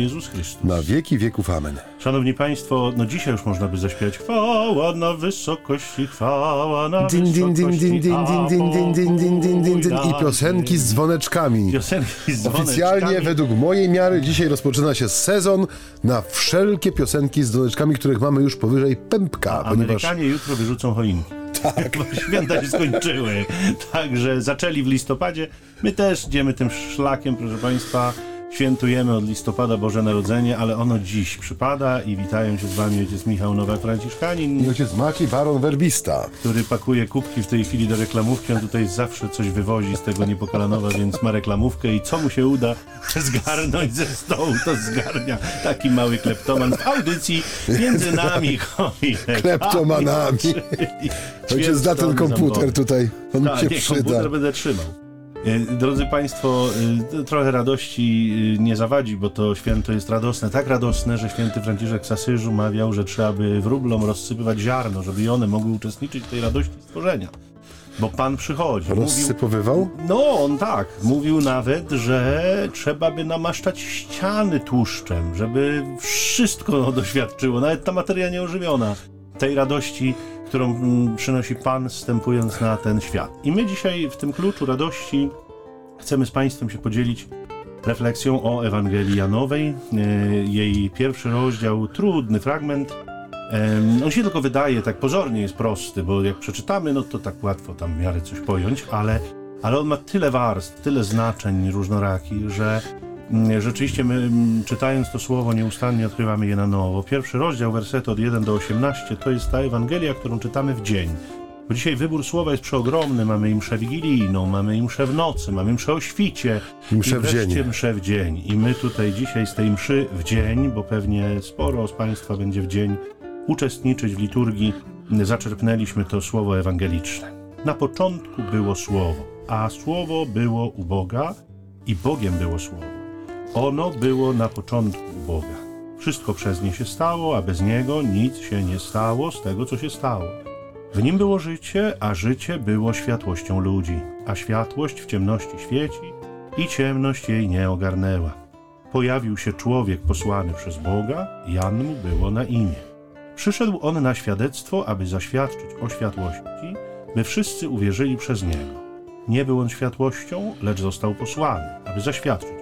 Jezus Chrystus. Na wieki wieków amen. Szanowni Państwo, no dzisiaj już można by zaśpiewać chwała na wysokości, chwała na Din, din, din, din, din, din, din, din, din, din, din, din, din. I piosenki z dzwoneczkami. Piosenki z Oficjalnie, dzwoneczkami. według mojej miary, dzisiaj rozpoczyna się sezon na wszelkie piosenki z dzwoneczkami, których mamy już powyżej pępka, ponieważ Amerykanie jutro wyrzucą choinki. Tak. Bo święta się skończyły. Także zaczęli w listopadzie. My też idziemy tym szlakiem, proszę Państwa. Świętujemy od listopada Boże Narodzenie, ale ono dziś przypada i witają się z Wami ojciec Michał Nowak-Franciszkanin, i ojciec Maciej Baron Werbista. który pakuje kubki w tej chwili do reklamówki. On tutaj zawsze coś wywozi z tego Niepokalanowa, więc ma reklamówkę i co mu się uda zgarnąć ze stołu, to zgarnia. Taki mały kleptoman w audycji między nami. chojne, Kleptomanami. czyli Ojciec zna ten komputer tutaj, on Tak, się nie, przyda. komputer będę trzymał. E, Drodzy Państwo, e, trochę radości e, nie zawadzi, bo to święto jest radosne. Tak radosne, że święty Franciszek z Asyżu mawiał, że trzeba by wróblom rozsypywać ziarno, żeby i one mogły uczestniczyć w tej radości stworzenia. Bo Pan przychodzi. Mówił, Rozsypowywał? no, on tak. Mówił nawet, że trzeba by namaszczać ściany tłuszczem, żeby wszystko doświadczyło, nawet ta materia nieożywiona, tej radości, którą mm, przynosi Pan, wstępując na ten świat. I my dzisiaj w tym kluczu radości chcemy z Państwem się podzielić refleksją o Ewangelii Janowej. E, Jej pierwszy rozdział, trudny fragment. On się tylko wydaje, tak pozornie jest prosty, bo jak przeczytamy, no to tak łatwo tam w miarę coś pojąć, ale, ale on ma tyle warstw, tyle znaczeń różnorakich, że rzeczywiście my mm, czytając to słowo nieustannie odkrywamy je na nowo. Pierwszy rozdział, wersety od 1 do 18, to jest ta Ewangelia, którą czytamy w dzień. Bo dzisiaj wybór słowa jest przeogromny. Mamy i mszę wigilijną, mamy i mszę w nocy, mamy mszę o świcie. Mszę i w wreszcie dzień. mszę w dzień. I my tutaj dzisiaj z tej mszy w dzień, bo pewnie sporo z Państwa będzie w dzień uczestniczyć w liturgii, zaczerpnęliśmy to słowo ewangeliczne. Na początku było słowo, a słowo było u Boga i Bogiem było słowo. Ono było na początku Boga. Wszystko przez nie się stało, a bez niego nic się nie stało z tego, co się stało. W nim było życie, a życie było światłością ludzi, a światłość w ciemności świeci i ciemność jej nie ogarnęła. Pojawił się człowiek posłany przez Boga, Jan mu było na imię. Przyszedł on na świadectwo, aby zaświadczyć o światłości, by wszyscy uwierzyli przez niego. Nie był on światłością, lecz został posłany, aby zaświadczyć.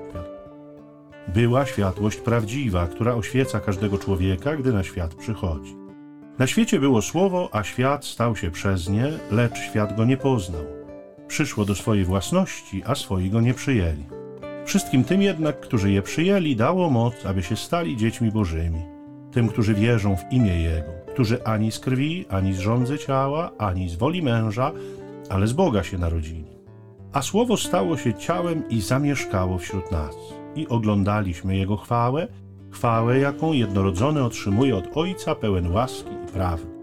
Była światłość prawdziwa, która oświeca każdego człowieka, gdy na świat przychodzi. Na świecie było słowo, a świat stał się przez nie, lecz świat go nie poznał. Przyszło do swojej własności, a swoi go nie przyjęli. Wszystkim tym jednak, którzy je przyjęli, dało moc, aby się stali dziećmi Bożymi. Tym, którzy wierzą w imię Jego, którzy ani z krwi, ani z rządzy ciała, ani z woli męża, ale z Boga się narodzili. A słowo stało się ciałem i zamieszkało wśród nas. I oglądaliśmy Jego chwałę, chwałę, jaką jednorodzony otrzymuje od Ojca, pełen łaski i prawdy.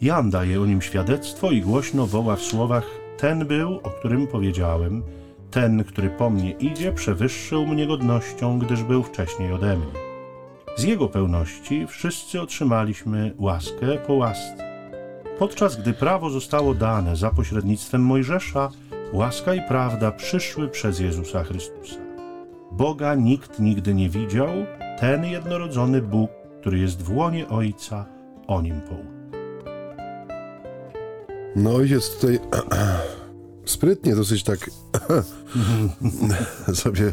Jan daje o nim świadectwo i głośno woła w słowach: Ten był, o którym powiedziałem, ten, który po mnie idzie, przewyższył mnie godnością, gdyż był wcześniej ode mnie. Z jego pełności wszyscy otrzymaliśmy łaskę po łasce. Podczas gdy prawo zostało dane za pośrednictwem Mojżesza, łaska i prawda przyszły przez Jezusa Chrystusa. Boga nikt nigdy nie widział, ten jednorodzony Bóg, który jest w łonie Ojca, o nim pouczył. No ojciec tutaj sprytnie dosyć tak sobie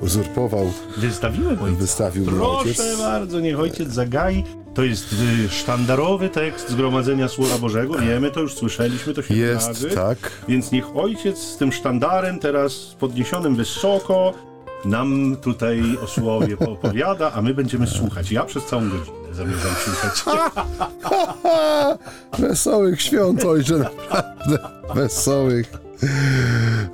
uzurpował, Wystawiłem ojca. wystawił Proszę ojciec. bardzo, niech ojciec zagai. To jest y, sztandarowy tekst Zgromadzenia Słowa Bożego. Wiemy, to już słyszeliśmy, to się Jest, razy. tak. Więc niech ojciec z tym sztandarem teraz podniesionym wysoko nam tutaj o słowie poopowiada, a my będziemy słuchać. Ja przez całą godzinę zamierzam słuchać. Wesołych świąt, ojcze, naprawdę. Wesołych.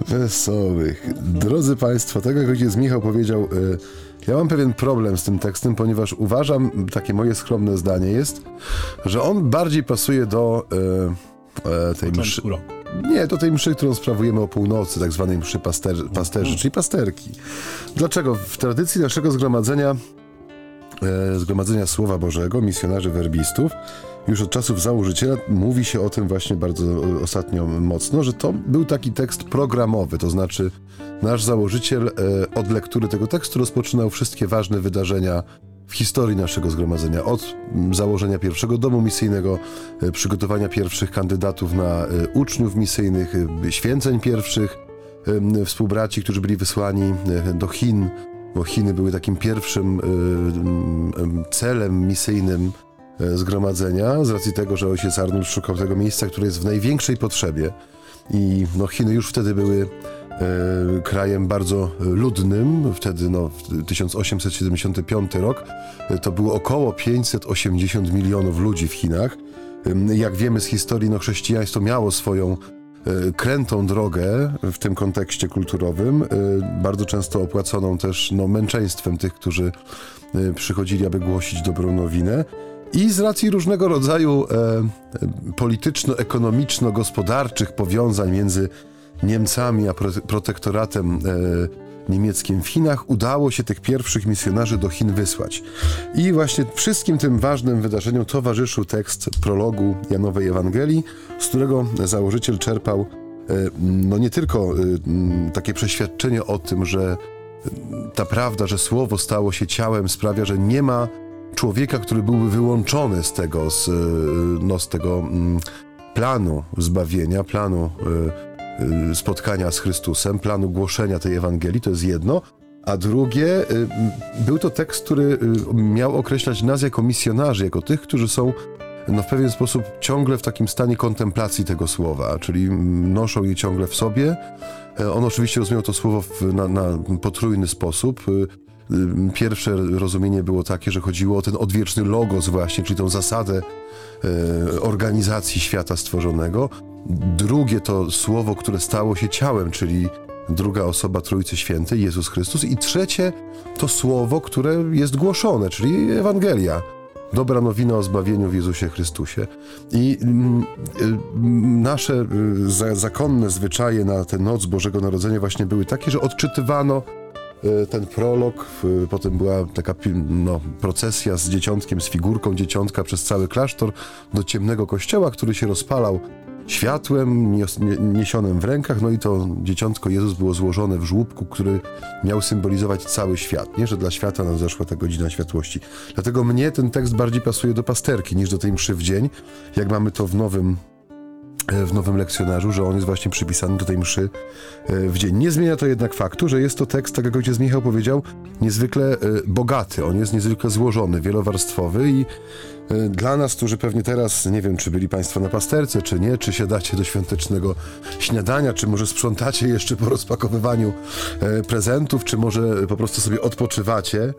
Wesołych. Drodzy Państwo, tak jak ojciec Michał powiedział, y, ja mam pewien problem z tym tekstem, ponieważ uważam, takie moje skromne zdanie jest, że on bardziej pasuje do y, e, tej mszy, roku. Nie, do tej mszy, którą sprawujemy o północy, tak zwanej mszy paster, pasterzy, czyli pasterki. Dlaczego? W tradycji naszego zgromadzenia e, Zgromadzenia Słowa Bożego, misjonarzy werbistów, już od czasów założyciela mówi się o tym właśnie bardzo e, ostatnio mocno, że to był taki tekst programowy, to znaczy nasz założyciel e, od lektury tego tekstu rozpoczynał wszystkie ważne wydarzenia w historii naszego zgromadzenia. Od założenia pierwszego domu misyjnego, e, przygotowania pierwszych kandydatów na uczniów misyjnych, święceń pierwszych, współbraci, którzy byli wysłani do Chin, bo Chiny były takim pierwszym celem misyjnym E, zgromadzenia, z racji tego, że ojciec Arnold szukał tego miejsca, które jest w największej potrzebie. I no, Chiny już wtedy były e, krajem bardzo ludnym. Wtedy, no, 1875 rok, e, to było około 580 milionów ludzi w Chinach. E, jak wiemy z historii, no, chrześcijaństwo miało swoją e, krętą drogę w tym kontekście kulturowym, bardzo często opłaconą też no, męczeństwem tych, którzy przychodzili, aby głosić dobrą nowinę. I z racji różnego rodzaju e, polityczno-ekonomiczno-gospodarczych powiązań między Niemcami a protektoratem e, niemieckim w Chinach udało się tych pierwszych misjonarzy do Chin wysłać. I właśnie wszystkim tym ważnym wydarzeniom towarzyszył tekst prologu Janowej Ewangelii, z którego założyciel czerpał e, no nie tylko e, takie przeświadczenie o tym, że ta prawda, że słowo stało się ciałem, sprawia, że nie ma człowieka, który byłby wyłączony z tego, z, no, z tego planu zbawienia, planu spotkania z Chrystusem, planu głoszenia tej Ewangelii, to jest jedno. A drugie, był to tekst, który miał określać nas jako misjonarzy, jako tych, którzy są no, w pewien sposób ciągle w takim stanie kontemplacji tego słowa, czyli noszą je ciągle w sobie. On oczywiście rozumiał to słowo w, na, na potrójny sposób. Pierwsze rozumienie było takie, że chodziło o ten odwieczny logos właśnie, czyli tą zasadę e, organizacji świata stworzonego. Drugie to słowo, które stało się ciałem, czyli druga osoba Trójcy Świętej, Jezus Chrystus. I trzecie to słowo, które jest głoszone, czyli Ewangelia. Dobra nowina o zbawieniu w Jezusie Chrystusie. I mm, y, nasze y, zakonne zwyczaje na tę noc Bożego Narodzenia właśnie były takie, że odczytywano E, ten prolog, potem była taka no, procesja z dzieciątkiem, z figurką dzieciątka przez cały klasztor do ciemnego kościoła, który się rozpalał światłem niesionym w rękach, no i to dzieciątko Jezus było złożone w żłóbku, który miał symbolizować cały świat, nie, że dla świata nadeszła ta godzina światłości. Dlatego mnie ten tekst bardziej pasuje do pasterki niż do tej mszy w dzień, jak mamy to w nowym w nowym lekcjonarzu, że on jest właśnie przypisany do tej mszy e, w dzień. Nie zmienia to jednak faktu, że jest to tekst, tak jak ojciec Michał powiedział, niezwykle e, bogaty. On jest niezwykle złożony, wielowarstwowy i dla nas, którzy pewnie teraz, nie wiem, czy byli Państwo na pasterce, czy nie, czy siadacie do świątecznego śniadania, czy może sprzątacie jeszcze po rozpakowywaniu prezentów, czy może po prostu sobie odpoczywacie,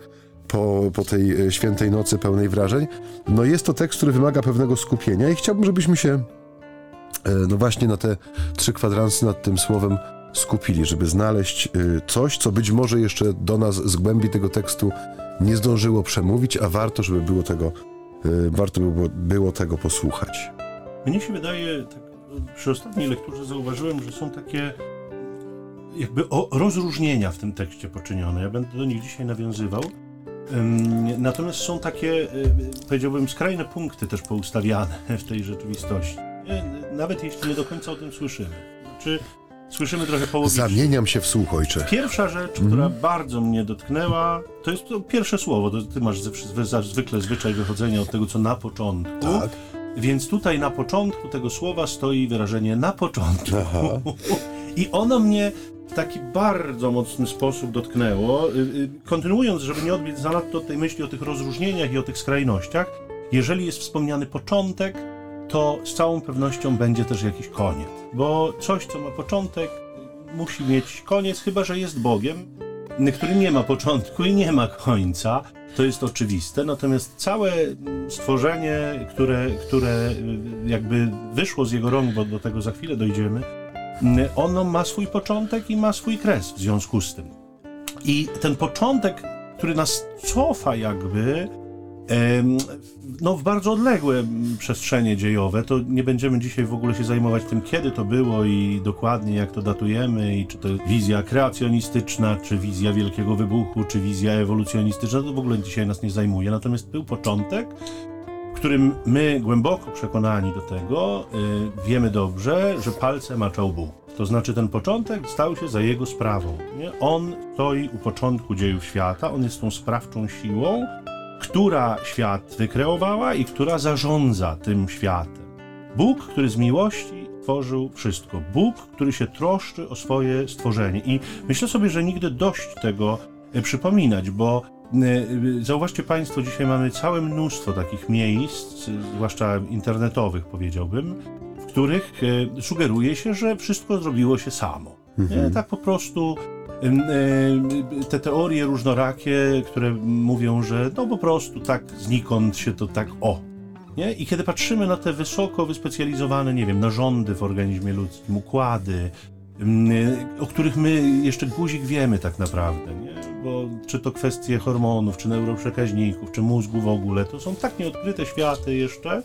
po, po tej świętej nocy pełnej wrażeń. No jest to tekst, który wymaga pewnego skupienia i chciałbym, żebyśmy się E, no właśnie na te trzy kwadransy nad tym słowem skupili, żeby znaleźć e, coś, co być może jeszcze do nas z głębi tego tekstu nie zdążyło przemówić, a warto, żeby było tego, e, warto by było tego posłuchać. Mnie się wydaje, tak, przy ostatniej lekturze zauważyłem, że są takie jakby o, rozróżnienia w tym tekście poczynione. Ja będę do nich dzisiaj nawiązywał. Natomiast są takie, powiedziałbym, skrajne punkty też poustawiane w tej rzeczywistości nawet jeśli nie do końca o tym słyszymy. Znaczy, słyszymy trochę połowicznie. Zamieniam się w słuch, ojcze. Pierwsza rzecz, mm. która bardzo mnie dotknęła, to jest to pierwsze słowo. To ty masz zwykle zwyczaj wychodzenia od tego, co na początku. Tak. Więc tutaj na początku tego słowa stoi wyrażenie na początku. Aha. I ono mnie w taki bardzo mocny sposób dotknęło. Y, y, kontynuując, żeby nie odbić zanadto od tej myśli o tych rozróżnieniach i o tych skrajnościach, jeżeli jest wspomniany początek, to z całą pewnością będzie też jakiś koniec. Bo coś, co ma początek, musi mieć koniec, chyba że jest Bogiem, który nie ma początku i nie ma końca. To jest oczywiste. Natomiast całe stworzenie, które, które jakby wyszło z jego rąk, bo do tego za chwilę dojdziemy, ono ma swój początek i ma swój kres w związku z tym. I ten początek, który nas cofa jakby no, w bardzo odległe przestrzenie dziejowe. To nie będziemy dzisiaj w ogóle się zajmować tym, kiedy to było i dokładnie jak to datujemy, i czy to wizja kreacjonistyczna, czy wizja wielkiego wybuchu, czy wizja ewolucjonistyczna. To w ogóle dzisiaj nas nie zajmuje. Natomiast był początek, w którym my głęboko przekonani do tego, yy, wiemy dobrze, że palce maczał Bóg. To znaczy ten początek stał się za jego sprawą. Nie? On stoi u początku dziejów świata, on jest tą sprawczą siłą, która świat wykreowała i która zarządza tym światem. Bóg, który z miłości tworzył wszystko. Bóg, który się troszczy o swoje stworzenie. I myślę sobie, że nigdy dość tego e, przypominać, bo e, e, zauważcie Państwo, dzisiaj mamy całe mnóstwo takich miejsc, zwłaszcza internetowych powiedziałbym, w których sugeruje się, że wszystko zrobiło się samo. Mhm. Tak po prostu te teorie różnorakie, które mówią, że no po prostu tak znikąd się to tak o. Nie? I kiedy patrzymy na te wysoko wyspecjalizowane, nie wiem, narządy w organizmie ludzkim, układy, o których my jeszcze guzik wiemy tak naprawdę, nie? bo czy to kwestie hormonów, czy neuroprzekaźników, czy mózgu w ogóle, to są tak nieodkryte światy jeszcze,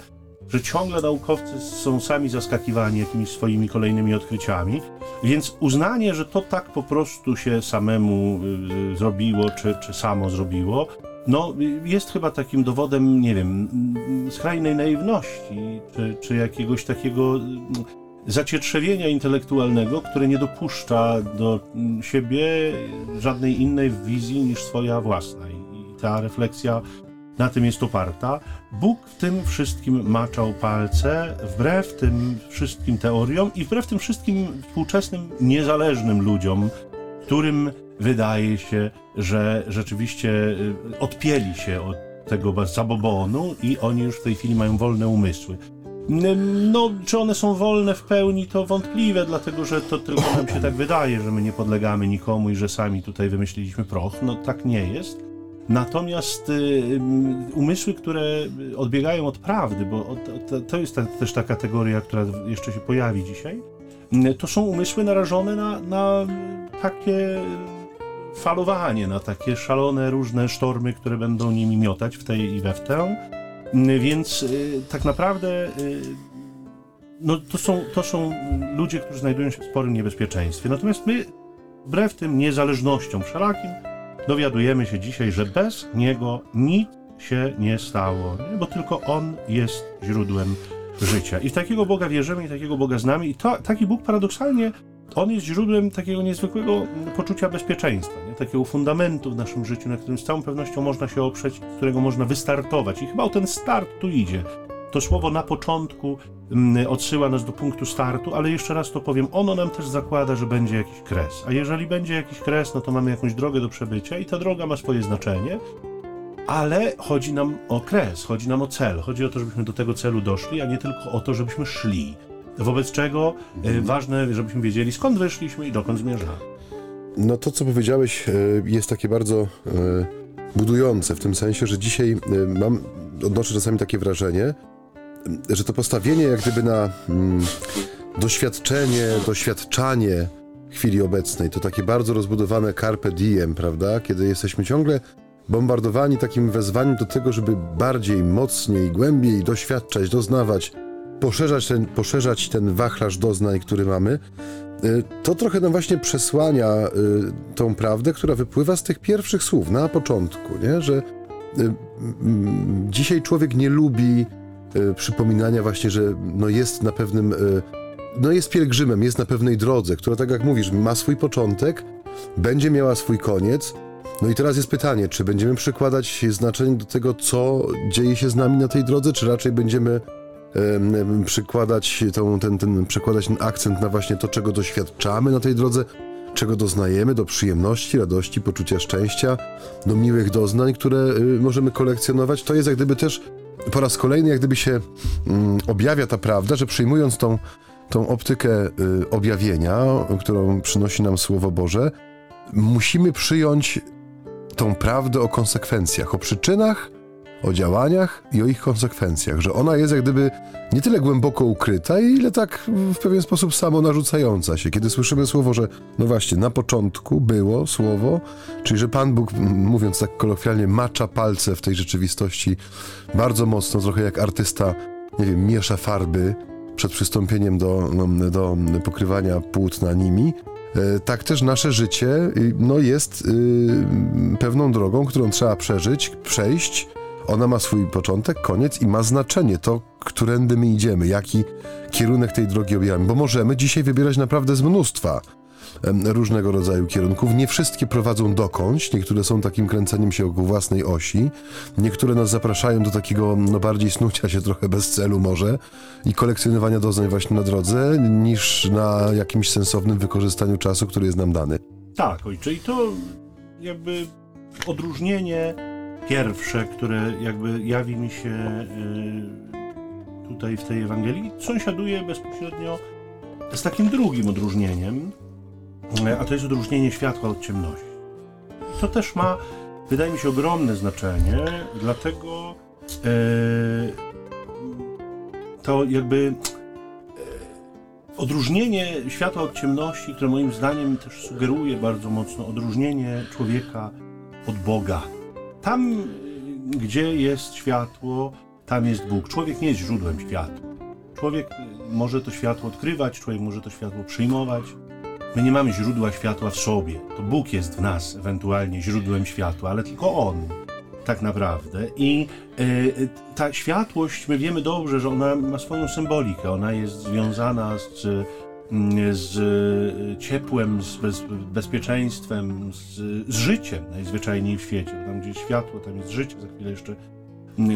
że ciągle naukowcy są sami zaskakiwani jakimiś swoimi kolejnymi odkryciami. Więc uznanie, że to tak po prostu się samemu y, zrobiło, czy, czy samo zrobiło, no, jest chyba takim dowodem, nie wiem, skrajnej naiwności, czy, czy jakiegoś takiego mm, zacietrzewienia intelektualnego, które nie dopuszcza do mm, siebie żadnej innej wizji niż swoja własna. I ta refleksja na tym jest oparta. Bóg w tym wszystkim maczał palce, wbrew tym wszystkim teoriom i wbrew tym wszystkim współczesnym, niezależnym ludziom, którym wydaje się, że rzeczywiście y, odpięli się od tego zabobonu i oni już w tej chwili mają wolne umysły. No, czy one są wolne w pełni, to wątpliwe, dlatego że to tylko nam się tak wydaje, że my nie podlegamy nikomu i że sami tutaj wymyśliliśmy proch. No, tak nie jest. Natomiast y, umysły, które odbiegają od prawdy, bo to, jest też ta kategoria, która jeszcze się pojawi dzisiaj, y, to są umysły narażone na, na takie falowanie, na takie szalone różne sztormy, które będą nimi miotać w tej i we w tę. Y, więc tak naprawdę no, to, są, to są ludzie, którzy znajdują się w sporym niebezpieczeństwie. Natomiast my, wbrew tym niezależnościom wszelakim, dowiadujemy się dzisiaj, że bez niego nic się nie stało, bo tylko on jest źródłem życia. I w takiego Boga wierzymy, i takiego Boga znamy, i to, taki Bóg paradoksalnie on jest źródłem takiego niezwykłego poczucia bezpieczeństwa, nie? takiego fundamentu w naszym życiu, na którym z całą pewnością można się oprzeć, z którego można wystartować. I chyba o ten start tu idzie. To słowo na początku mm, odsyła nas do punktu startu, ale jeszcze raz to powiem, ono nam też zakłada, że będzie jakiś kres. A jeżeli będzie jakiś kres, no to mamy jakąś drogę do przebycia i ta droga ma swoje znaczenie, ale chodzi nam o kres, chodzi nam o cel. Chodzi o to, żebyśmy do tego celu doszli, a nie tylko o to, żebyśmy szli. Wobec czego mhm. ważne, żebyśmy wiedzieli, skąd wyszliśmy i dokąd zmierzamy. No to, co powiedziałeś, e, jest takie bardzo e, budujące, w tym sensie, że dzisiaj mam, odnoszę czasami takie wrażenie, że to postawienie jak gdyby na mm, doświadczenie, doświadczanie chwili obecnej, to takie bardzo rozbudowane carpe diem, prawda? Kiedy jesteśmy ciągle bombardowani takim wezwaniem do tego, żeby bardziej, mocniej, głębiej doświadczać, doznawać, poszerzać ten, poszerzać ten wachlarz doznań, który mamy, y, to trochę nam właśnie przesłania y, tą prawdę, która wypływa z tych pierwszych słów na początku, nie? że y, dzisiaj człowiek nie lubi przypominania właśnie, że no jest na pewnym, e, no jest pielgrzymem, jest na pewnej drodze, która tak jak mówisz, ma swój początek, będzie miała swój koniec. No i teraz jest pytanie, czy będziemy przykładać znaczenie do tego, co dzieje się z nami na tej drodze, czy raczej będziemy przykładać tą, ten, ten, przekładać ten akcent na właśnie to, czego doświadczamy na tej drodze, czego doznajemy, do przyjemności, radości, poczucia szczęścia, do miłych doznań, które y, możemy kolekcjonować. To jest jak gdyby też po raz kolejny jak gdyby się mm, objawia ta prawda, że przyjmując tą, tą optykę y, objawienia, którą przynosi nam Słowo Boże, musimy przyjąć tą prawdę o konsekwencjach, o przyczynach, o działaniach i o ich konsekwencjach, że ona jest jak gdyby nie tyle głęboko ukryta, ile tak w pewien sposób samo narzucająca się. Kiedy słyszymy słowo, że no właśnie, na początku było słowo, czyli że Pan Bóg, mówiąc tak kolokwialnie, macza palce w tej rzeczywistości bardzo mocno, trochę jak artysta, nie wiem, miesza farby przed przystąpieniem do, no, do pokrywania płótna nimi, e, tak też nasze życie no, jest y, pewną drogą, którą trzeba przeżyć, przejść, ona ma swój początek, koniec i ma znaczenie to, którędy my idziemy, jaki kierunek tej drogi obijamy, bo możemy dzisiaj wybierać naprawdę z mnóstwa różnego rodzaju kierunków. Nie wszystkie prowadzą dokądś, niektóre są takim kręceniem się wokół własnej osi, niektóre nas zapraszają do takiego no, bardziej snucia się trochę bez celu może i kolekcjonowania doznań właśnie na drodze, niż na jakimś sensownym wykorzystaniu czasu, który jest nam dany. Tak, ojcze, i to jakby odróżnienie pierwsze, które jakby jawi mi się y, tutaj w tej Ewangelii, sąsiaduje bezpośrednio z takim drugim odróżnieniem, y, a to jest odróżnienie światła od ciemności. To też ma, wydaje mi się, ogromne znaczenie, dlatego y, to jakby odróżnienie światła od ciemności, które moim zdaniem też sugeruje bardzo mocno odróżnienie człowieka od Boga. Tam, gdzie jest światło, tam jest Bóg. Człowiek nie jest źródłem światła. Człowiek może to światło odkrywać, człowiek może to światło przyjmować. My nie mamy źródła światła w sobie. To Bóg jest w nas ewentualnie źródłem światła, ale tylko On tak naprawdę. I y, ta światłość, my wiemy dobrze, że ona ma swoją symbolikę. Ona jest związana z z e, ciepłem, z bez, bezpieczeństwem, z, z, życiem najzwyczajniej w świecie. Tam, gdzie światło, tam jest życie. Za chwilę jeszcze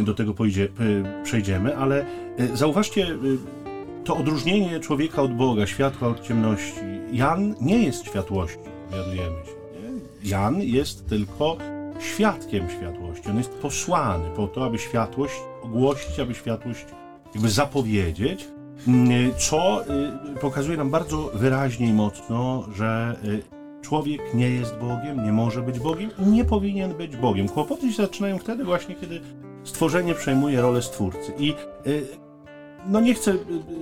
do tego pojdzie, przejdziemy, ale e, zauważcie e, to odróżnienie człowieka od Boga, światła od ciemności. Jan nie jest światłością, dowiadujemy się. Jan jest tylko świadkiem światłości. On jest posłany po to, aby światłość ogłosić, aby światłość jakby zapowiedzieć, co y, pokazuje nam bardzo wyraźnie i mocno, że y, człowiek nie jest Bogiem, nie może być Bogiem i nie powinien być Bogiem. Kłopoty się zaczynają wtedy właśnie, kiedy stworzenie przejmuje rolę stwórcy. I y, no nie chcę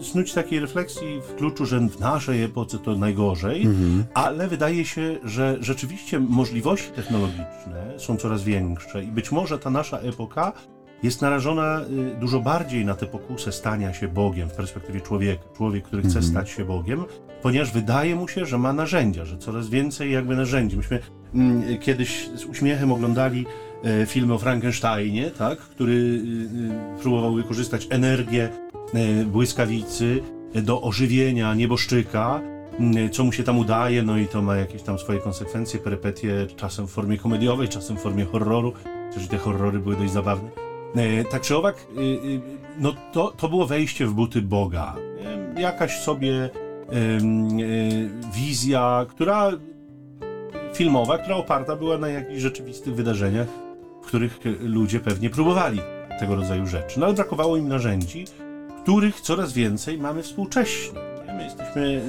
snuć takiej refleksji w kluczu, że w naszej epoce to najgorzej, mhm. ale wydaje się, że rzeczywiście możliwości technologiczne są coraz większe i być może ta nasza epoka jest narażona y, dużo bardziej na tę pokusę stania się Bogiem w perspektywie człowieka. Człowiek, który chce mhm. stać się Bogiem, ponieważ wydaje mu się, że ma narzędzia, że coraz więcej jakby narzędzi. Myśmy mm, kiedyś z uśmiechem oglądali e, film o Frankensteinie, tak, który y, y, próbował wykorzystać energię e, błyskawicy do ożywienia nieboszczyka, mm, co mu się tam udaje, no i to ma jakieś tam swoje konsekwencje, perypetie, czasem w formie komediowej, czasem w formie horroru, chociaż te horrory były dość zabawne. E, tak czy owak, y, y, no to, to było wejście w buty Boga. Jakaś sobie wizja, która filmowa, która oparta była na jakichś rzeczywistych wydarzeniach, w których ludzie pewnie próbowali tego rodzaju rzeczy. No ale brakowało im narzędzi, których coraz więcej mamy współcześnie. My jesteśmy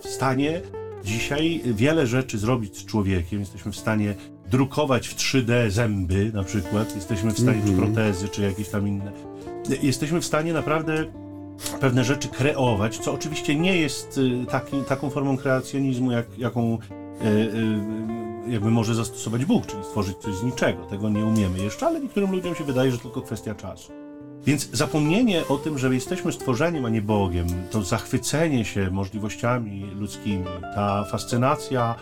w stanie dzisiaj wiele rzeczy zrobić z człowiekiem, jesteśmy w stanie drukować w 3D zęby na przykład, jesteśmy w stanie, mm -hmm. czy protezy, czy jakieś tam inne. Jesteśmy w stanie naprawdę pewne rzeczy kreować, co oczywiście nie jest y, taki, taką formą kreacjonizmu, jak, jaką y, y, jakby może zastosować Bóg, czyli stworzyć coś z niczego. Tego nie umiemy jeszcze, ale niektórym ludziom się wydaje, że tylko kwestia czasu. Więc zapomnienie o tym, że jesteśmy stworzeniem, a nie Bogiem, to zachwycenie się możliwościami ludzkimi, ta fascynacja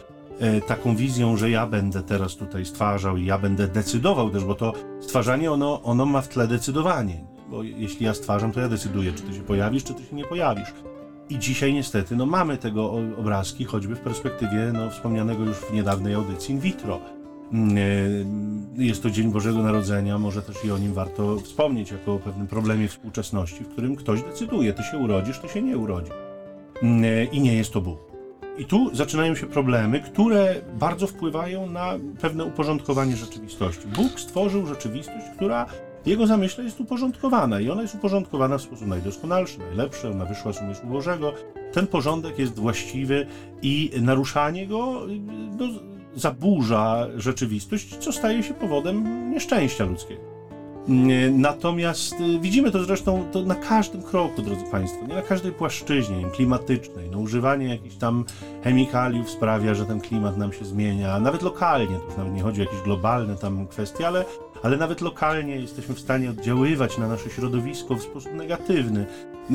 taką wizją, że ja będę teraz tutaj stwarzał i ja będę decydował też, bo to stwarzanie, ono, ono ma w tle decydowanie. Bo jeśli ja stwarzam, to ja decyduję, czy ty się pojawisz, czy ty się nie pojawisz. I dzisiaj niestety no, mamy tego obrazki, choćby w perspektywie no, wspomnianego już w niedawnej audycji in vitro. Mm, e, jest to Dzień Bożego Narodzenia, może też i o nim warto wspomnieć, jako o pewnym problemie współczesności, w którym ktoś decyduje, ty się urodzisz, ty się nie urodzisz. Mm, e, I nie jest to Bóg. I tu zaczynają się problemy, które bardzo wpływają na pewne uporządkowanie rzeczywistości. Bóg stworzył rzeczywistość, która w jego zamyśle jest uporządkowana i ona jest uporządkowana w sposób najdoskonalszy, najlepszy, ona wyszła z umysłu Bożego. Ten porządek jest właściwy i naruszanie go no, zaburza rzeczywistość, co staje się powodem nieszczęścia ludzkiego. Natomiast y, widzimy to zresztą to na każdym kroku, drodzy Państwo, nie na każdej płaszczyźnie klimatycznej. No, używanie jakichś tam chemikaliów sprawia, że ten klimat nam się zmienia, nawet lokalnie, to już nawet nie chodzi o jakieś globalne tam kwestie, ale, ale nawet lokalnie jesteśmy w stanie oddziaływać na nasze środowisko w sposób negatywny.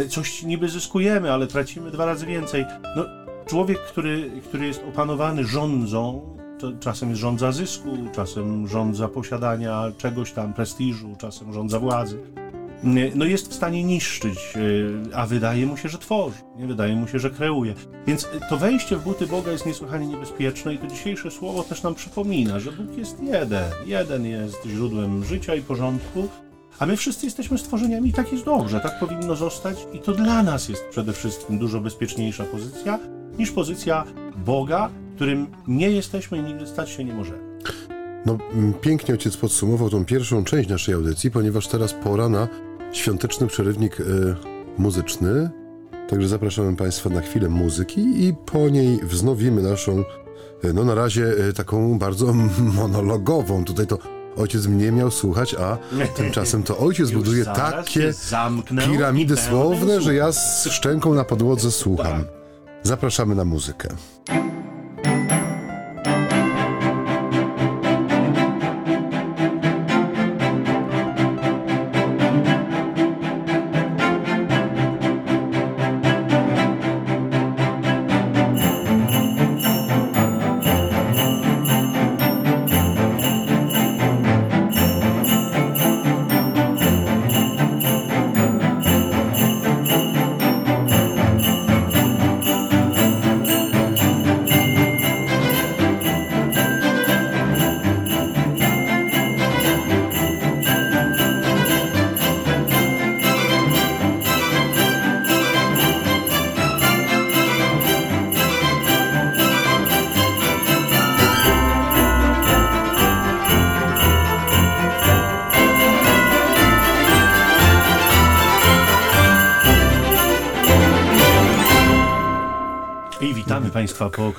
Coś niby zyskujemy, ale tracimy dwa razy więcej. No, człowiek, który, który jest opanowany rządzą, czasem rządza zysku, czasem rządza posiadania czegoś tam, prestiżu, czasem rządza władzy. No jest w stanie niszczyć, e, a wydaje mu się, że tworzy, nie wydaje mu się, że kreuje. Więc to wejście w buty Boga jest niesłychanie niebezpieczne i to dzisiejsze słowo też nam przypomina, że Bóg jest jeden. Jeden jest źródłem życia i porządku, a my wszyscy jesteśmy stworzeniami i tak jest dobrze, tak powinno zostać i to dla nas jest przede wszystkim dużo bezpieczniejsza pozycja niż pozycja Boga, którym nie jesteśmy i nigdy stać się nie możemy. No, pięknie ojciec podsumował tą pierwszą część naszej audycji, ponieważ teraz pora na świąteczny przerywnik y, muzyczny. Także zapraszamy Państwa na chwilę muzyki i po niej wznowimy naszą, y, no na razie y, taką bardzo monologową. Tutaj to ojciec mnie miał słuchać, a tymczasem to ojciec buduje takie piramidy słowne, że ja z szczęką na podłodze słucham. Tak. Zapraszamy na muzykę.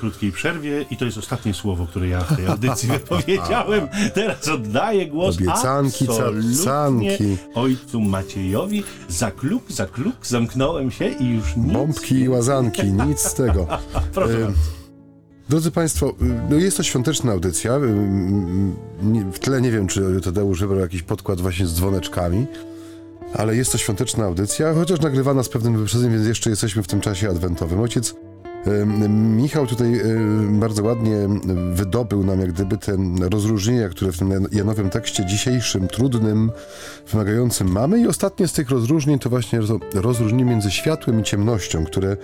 Krótkiej przerwie i to jest ostatnie słowo, które ja w tej audycji wypowiedziałem. Teraz oddaję głos Obiecanki, cacanki. ojcu Maciejowi. Za kluk, za kluk, zamknąłem się i już nic. Bombki i łazanki, nic z tego. Proszę Drodzy Państwo, no jest to świąteczna audycja. W tle nie wiem, czy Tadeusz wybrał jakiś podkład właśnie z dzwoneczkami, ale jest to świąteczna audycja, chociaż nagrywana z pewnym wyprzedzeniem, więc jeszcze jesteśmy w tym czasie adwentowym. Ojciec Michał tutaj bardzo ładnie wydobył nam jak gdyby te rozróżnienia, które w tym Janowym tekście dzisiejszym, trudnym, wymagającym mamy i ostatnie z tych rozróżnień to właśnie rozróżnienie między światłem i ciemnością, które e,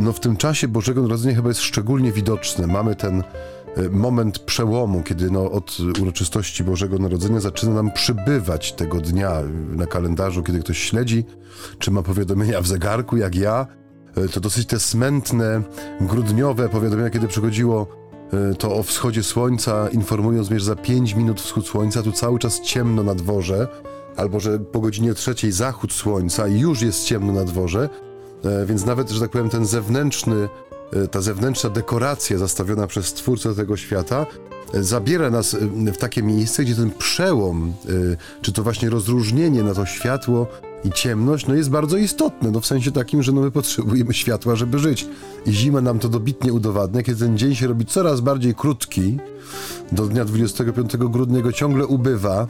no, w tym czasie Bożego Narodzenia chyba jest szczególnie widoczne. Mamy ten e, moment przełomu, kiedy no, od uroczystości Bożego Narodzenia zaczyna nam przybywać tego dnia na kalendarzu, kiedy ktoś śledzi, czy ma powiadomienia w zegarku, jak ja, E, to dosyć te smętne, grudniowe powiadomienia, kiedy przychodziło e, to o wschodzie słońca, informując mnie, że za 5 minut wschód słońca, tu cały czas ciemno na dworze, albo że po godzinie trzeciej zachód słońca i już jest ciemno na dworze, e, więc nawet, że tak powiem, ten zewnętrzny, ta zewnętrzna dekoracja zastawiona przez Stwórcę tego świata zabiera nas w takie miejsce, gdzie ten przełom, czy to właśnie rozróżnienie na to światło i ciemność no jest bardzo istotne, no w sensie takim, że no my potrzebujemy światła, żeby żyć. I zima nam to dobitnie udowadnia, kiedy ten dzień się robi coraz bardziej krótki, do dnia 25 grudnia go ciągle ubywa,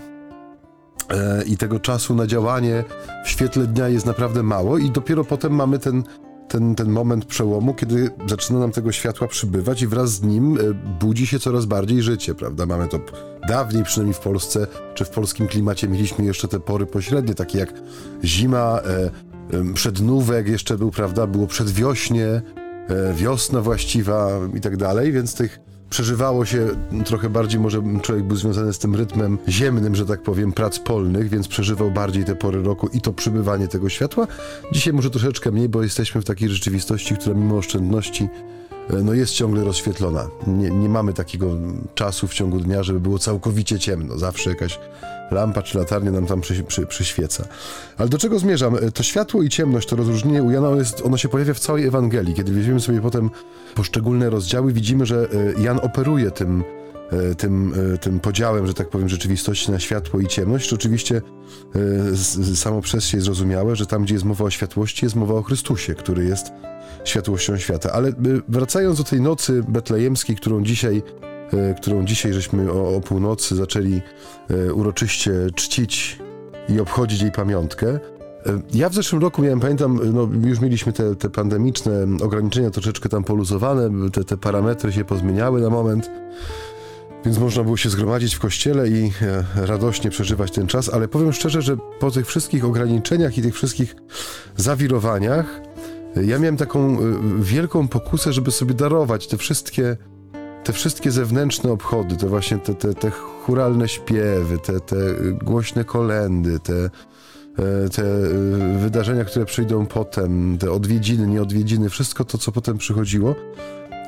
e, i tego czasu na działanie w świetle dnia jest naprawdę mało i dopiero potem mamy ten ten, ten moment przełomu, kiedy zaczyna nam tego światła przybywać i wraz z nim e, budzi się coraz bardziej życie, prawda? Mamy to dawniej, przynajmniej w Polsce, czy w polskim klimacie mieliśmy jeszcze te pory pośrednie, takie jak zima, e, przednówek jeszcze był, prawda? Było przedwiośnie, e, wiosna właściwa i tak dalej, więc tych przeżywało się trochę bardziej, może człowiek był związany z tym rytmem ziemnym, że tak powiem, prac polnych, więc przeżywał bardziej te pory roku i to przybywanie tego światła. Dzisiaj może troszeczkę mniej, bo jesteśmy w takiej rzeczywistości, która mimo oszczędności no jest ciągle rozświetlona. Nie, nie mamy takiego czasu w ciągu dnia, żeby było całkowicie ciemno. Zawsze jakaś lampa czy latarnia nam tam przy, przy, przyświeca. Ale do czego zmierzam? To światło i ciemność, to rozróżnienie u Jana, jest, ono się pojawia w całej Ewangelii. Kiedy weźmiemy sobie potem poszczególne rozdziały, widzimy, że e, Jan operuje tym e, tym, e, tym podziałem, że tak powiem, rzeczywistości na światło i ciemność, oczywiście e, samo przez się zrozumiałe, że tam, gdzie jest mowa o światłości, jest mowa o Chrystusie, który jest światłością świata. Ale wracając do tej nocy betlejemskiej, którą dzisiaj, którą dzisiaj żeśmy o, o północy zaczęli uroczyście czcić i obchodzić jej pamiątkę, ja w zeszłym roku miałem, pamiętam, no, już mieliśmy te, te pandemiczne ograniczenia troszeczkę tam poluzowane, te, te parametry się pozmieniały na moment, więc można było się zgromadzić w kościele i e, radośnie przeżywać ten czas, ale powiem szczerze, że po tych wszystkich ograniczeniach i tych wszystkich zawirowaniach, ja miałem taką e, wielką pokusę, żeby sobie darować te wszystkie, te wszystkie zewnętrzne obchody, te właśnie te, te, te churalne śpiewy, te, te głośne kolendy, te E, te e, wydarzenia, które przyjdą potem, te odwiedziny, nieodwiedziny, wszystko to, co potem przychodziło.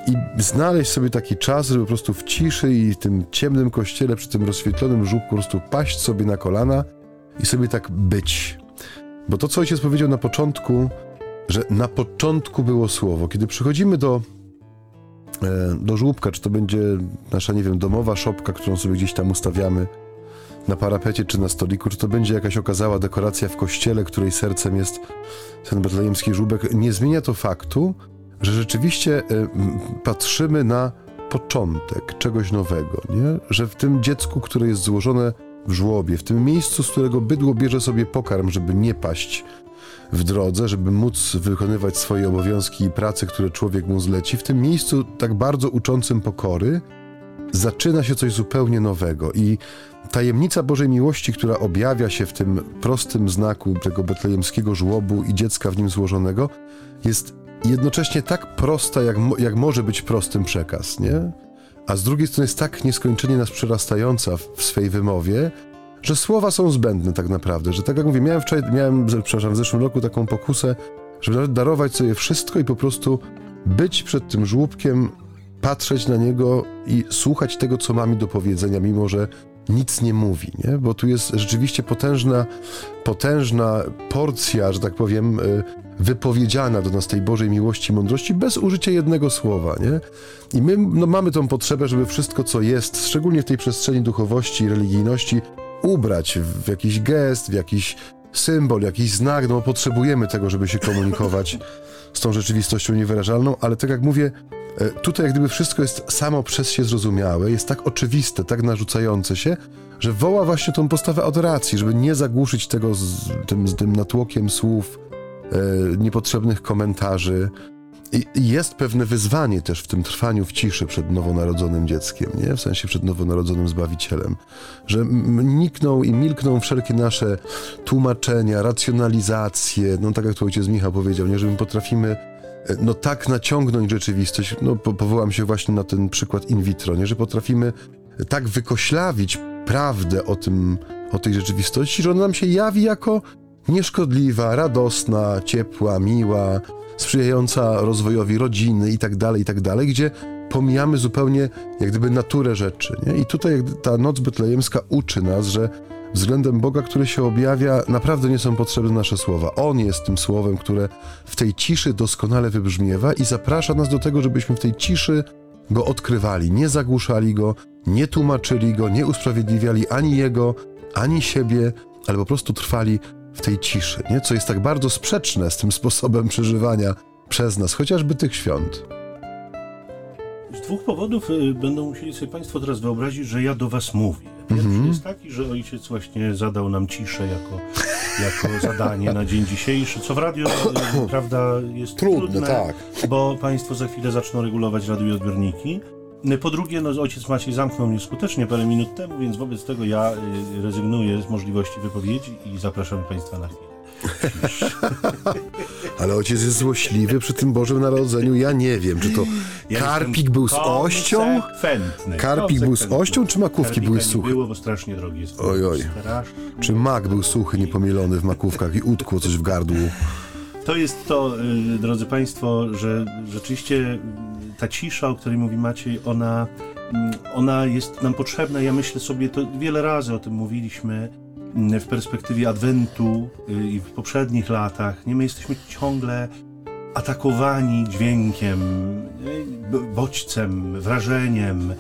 I znaleźć sobie taki czas, żeby po prostu w ciszy i tym ciemnym kościele, przy tym rozświetlonym żółku, po prostu paść sobie na kolana i sobie tak być. Bo to, co ojciec powiedział na początku, że na początku było słowo. Kiedy przychodzimy do, e, do żłóbka, czy to będzie nasza, nie wiem, domowa szopka, którą sobie gdzieś tam ustawiamy, na parapecie czy na stoliku, czy to będzie jakaś okazała dekoracja w kościele, której sercem jest ten betlejemski żółbek, nie zmienia to faktu, że rzeczywiście y, patrzymy na początek czegoś nowego, nie? że w tym dziecku, które jest złożone w żłobie, w tym miejscu, z którego bydło bierze sobie pokarm, żeby nie paść w drodze, żeby móc wykonywać swoje obowiązki i prace, które człowiek mu zleci, w tym miejscu tak bardzo uczącym pokory, zaczyna się coś zupełnie nowego i tajemnica Bożej miłości, która objawia się w tym prostym znaku tego betlejemskiego żłobu i dziecka w nim złożonego, jest jednocześnie tak prosta, jak, jak może być prostym przekaz, nie? A z drugiej strony jest tak nieskończenie nas przerastająca w, w swej wymowie, że słowa są zbędne tak naprawdę, że tak jak mówię, miałem wczoraj, miałem, przepraszam, w zeszłym roku taką pokusę, żeby darować sobie wszystko i po prostu być przed tym żłóbkiem patrzeć na niego i słuchać tego, co ma mi do powiedzenia, mimo że nic nie mówi, nie? Bo tu jest rzeczywiście potężna, potężna porcja, że tak powiem, y, wypowiedziana do nas tej Bożej miłości i mądrości bez użycia jednego słowa, nie? I my no, mamy tą potrzebę, żeby wszystko, co jest, szczególnie w tej przestrzeni duchowości i religijności, ubrać w jakiś gest, w jakiś symbol, jakiś znak, no potrzebujemy tego, żeby się komunikować z tą rzeczywistością niewyrażalną, ale tak jak mówię, E, tutaj jak gdyby wszystko jest samo przez się zrozumiałe, jest tak oczywiste, tak narzucające się, że woła właśnie tą postawę adoracji, żeby nie zagłuszyć tego z tym, z tym natłokiem słów, e, niepotrzebnych komentarzy. Jest pewne wyzwanie też w tym trwaniu w ciszy przed nowonarodzonym dzieckiem, nie? w sensie przed nowonarodzonym Zbawicielem, że nikną i milkną wszelkie nasze tłumaczenia, racjonalizacje, no tak jak tu ojciec Michał powiedział, nie? że my potrafimy no tak naciągnąć rzeczywistość, no po, powołam się właśnie na ten przykład in vitro, nie? że potrafimy tak wykoślawić prawdę o tym, o tej rzeczywistości, że ona nam się jawi jako nieszkodliwa, radosna, ciepła, miła, sprzyjająca rozwojowi rodziny i tak dalej, i tak dalej, gdzie pomijamy zupełnie jak gdyby naturę rzeczy. Nie? I tutaj ta noc betlejemska uczy nas, że względem Boga, który się objawia, naprawdę nie są potrzebne nasze słowa. On jest tym słowem, które w tej ciszy doskonale wybrzmiewa i zaprasza nas do tego, żebyśmy w tej ciszy go odkrywali, nie zagłuszali go, nie tłumaczyli go, nie usprawiedliwiali ani jego, ani siebie, ale po prostu trwali w tej ciszy, nie? co jest tak bardzo sprzeczne z tym sposobem przeżywania przez nas, chociażby tych świąt. Z dwóch powodów y, będą musieli sobie Państwo teraz wyobrazić, że ja do Was mówię. Pierwszy mm -hmm. jest taki, że ojciec właśnie zadał nam ciszę jako, jako zadanie na dzień dzisiejszy, co w radio, prawda, jest trudne, trudne tak. bo Państwo za chwilę zaczną regulować radioodbiorniki. Po drugie, no, ojciec Maciej zamknął mnie skutecznie parę minut temu, więc wobec tego ja y, rezygnuję z możliwości wypowiedzi i zapraszam Państwa na chwilę. Ale ojciec jest złośliwy przy tym Bożym Narodzeniu. Ja nie wiem, czy to ja karpik był z ością? Karpik był z ością, czy makówki Karpika były suche? było, bo strasznie drogi jest. Oj, oj. Czy mak był suchy, niepomilony w makówkach i utkło coś w gardło? To jest to, y, drodzy Państwo, że rzeczywiście ta cisza, o której mówi Maciej, ona, mm, ona jest nam potrzebna. Ja myślę sobie, to wiele razy o tym mówiliśmy, w perspektywie Adwentu y, i w poprzednich latach, nie my jesteśmy ciągle atakowani dźwiękiem, y, bodźcem, wrażeniem,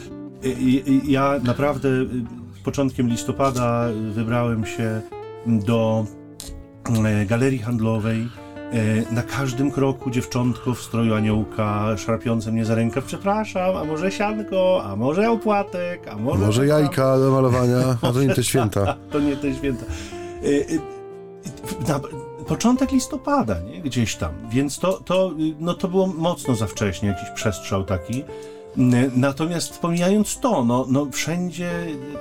Ja naprawdę początkiem listopada wybrałem się do galerii handlowej na każdym kroku dziewczątko w stroju aniołka szarpiące mnie za rękę. Przepraszam, a może sianko, a może opłatek, a może... Może jajka do malowania, a to nie te święta. to nie te święta. E, e, na początek listopada, nie? Gdzieś tam. Więc to, to, no to było mocno za wcześnie, jakiś przestrzał taki. Natomiast pomijając to, no, no wszędzie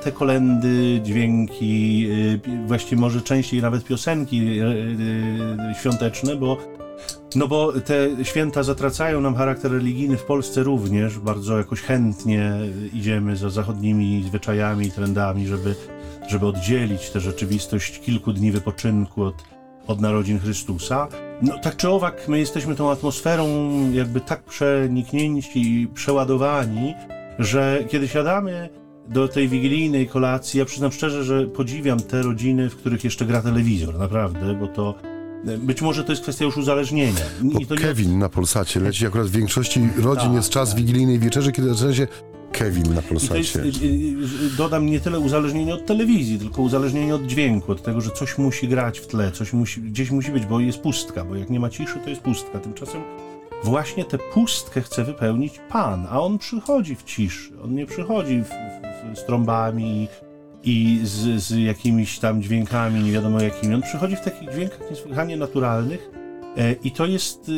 te kolendy, dźwięki, y, właściwie może częściej nawet piosenki y, y, świąteczne, bo no bo te święta zatracają nam charakter religijny w Polsce również. Bardzo jakoś chętnie idziemy za zachodnimi zwyczajami trendami, żeby, żeby oddzielić tę rzeczywistość kilku dni wypoczynku od, od narodzin Chrystusa. No tak czy owak, my jesteśmy tą atmosferą jakby tak przeniknięci i przeładowani, że kiedy siadamy do tej wigilijnej kolacji, ja przyznam szczerze, że podziwiam te rodziny, w których jeszcze gra telewizor, naprawdę, bo to być może to jest kwestia już uzależnienia. To Kevin nie... na Polsacie leci akurat w większości rodzin tak, jest czas tak. wigilijnej wieczerzy, kiedy zaczyna się Kevin na Polsacie. Jest, y, y, y, dodam nie tyle uzależnienie od telewizji, tylko uzależnienie od dźwięku, od tego, że coś musi grać w tle, coś musi, gdzieś musi być, bo jest pustka, bo jak nie ma ciszy, to jest pustka. Tymczasem właśnie tę pustkę chce wypełnić Pan, a On przychodzi w ciszy. On nie przychodzi w, w, z trąbami i z, z jakimiś tam dźwiękami, nie wiadomo jakimi. On przychodzi w takich dźwiękach niesłychanie naturalnych e, i to jest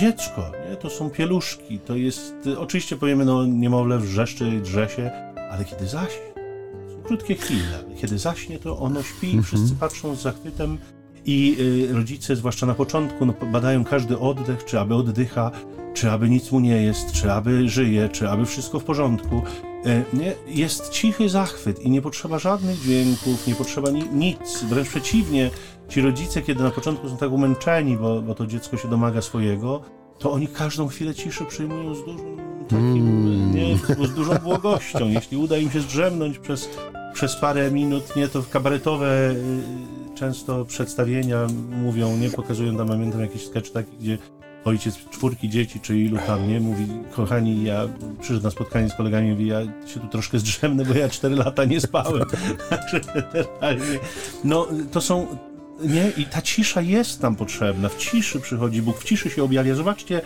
dziecko, nie? to są pieluszki, to jest, oczywiście powiemy, no niemowlę wrzeszczy, drze się, ale kiedy zaśnie, są krótkie chwile, kiedy zaśnie, to ono śpi, -hmm. wszyscy patrzą z zachwytem i y, rodzice, zwłaszcza na początku, no, badają każdy oddech, czy aby oddycha, czy aby nic mu nie jest, czy aby żyje, czy aby wszystko w porządku. Y, nie? Jest cichy zachwyt i nie potrzeba żadnych dźwięków, nie potrzeba ni nic, wręcz przeciwnie, ci rodzice, kiedy na początku są tak umęczeni, bo, bo to dziecko się domaga swojego, to oni każdą chwilę ciszy przyjmują z dużym takim, mm. nie, z dużą błogością. Jeśli uda im się zdrzemnąć przez, przez parę minut, nie, to kabaretowe y, często przedstawienia mówią, nie, pokazują tam, pamiętam jakiś sketch taki, gdzie ojciec czwórki dzieci, czy ilu tam, nie, mówi, kochani, ja przyszedł na spotkanie z kolegami, mówi, ja się tu troszkę zdrzemnę, bo ja cztery lata nie spałem. no, to są, nie? I ta cisza jest nam potrzebna. W ciszy przychodzi Bóg, w ciszy się objawia. Zobaczcie,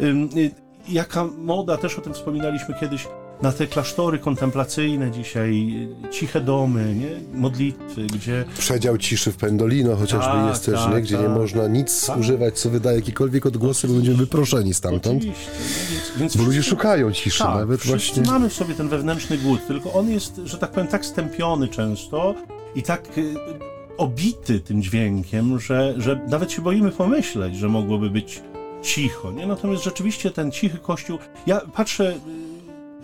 y, jaka moda, też o tym wspominaliśmy kiedyś, na te klasztory kontemplacyjne dzisiaj, ciche domy, nie? modlitwy, gdzie... Przedział ciszy w Pendolino chociażby tak, jest też, tak, nie? gdzie tak. nie można nic tak. używać, co wydaje jakiekolwiek odgłosy, bo będziemy wyproszeni stamtąd. Oczywiście. No więc, więc bo ludzie szukają ciszy tak, nawet właśnie. mamy w sobie ten wewnętrzny głód, tylko on jest, że tak powiem, tak stępiony często i tak y, obity tym dźwiękiem, że, że nawet się boimy pomyśleć, że mogłoby być cicho. Nie? Natomiast rzeczywiście ten cichy kościół. Ja patrzę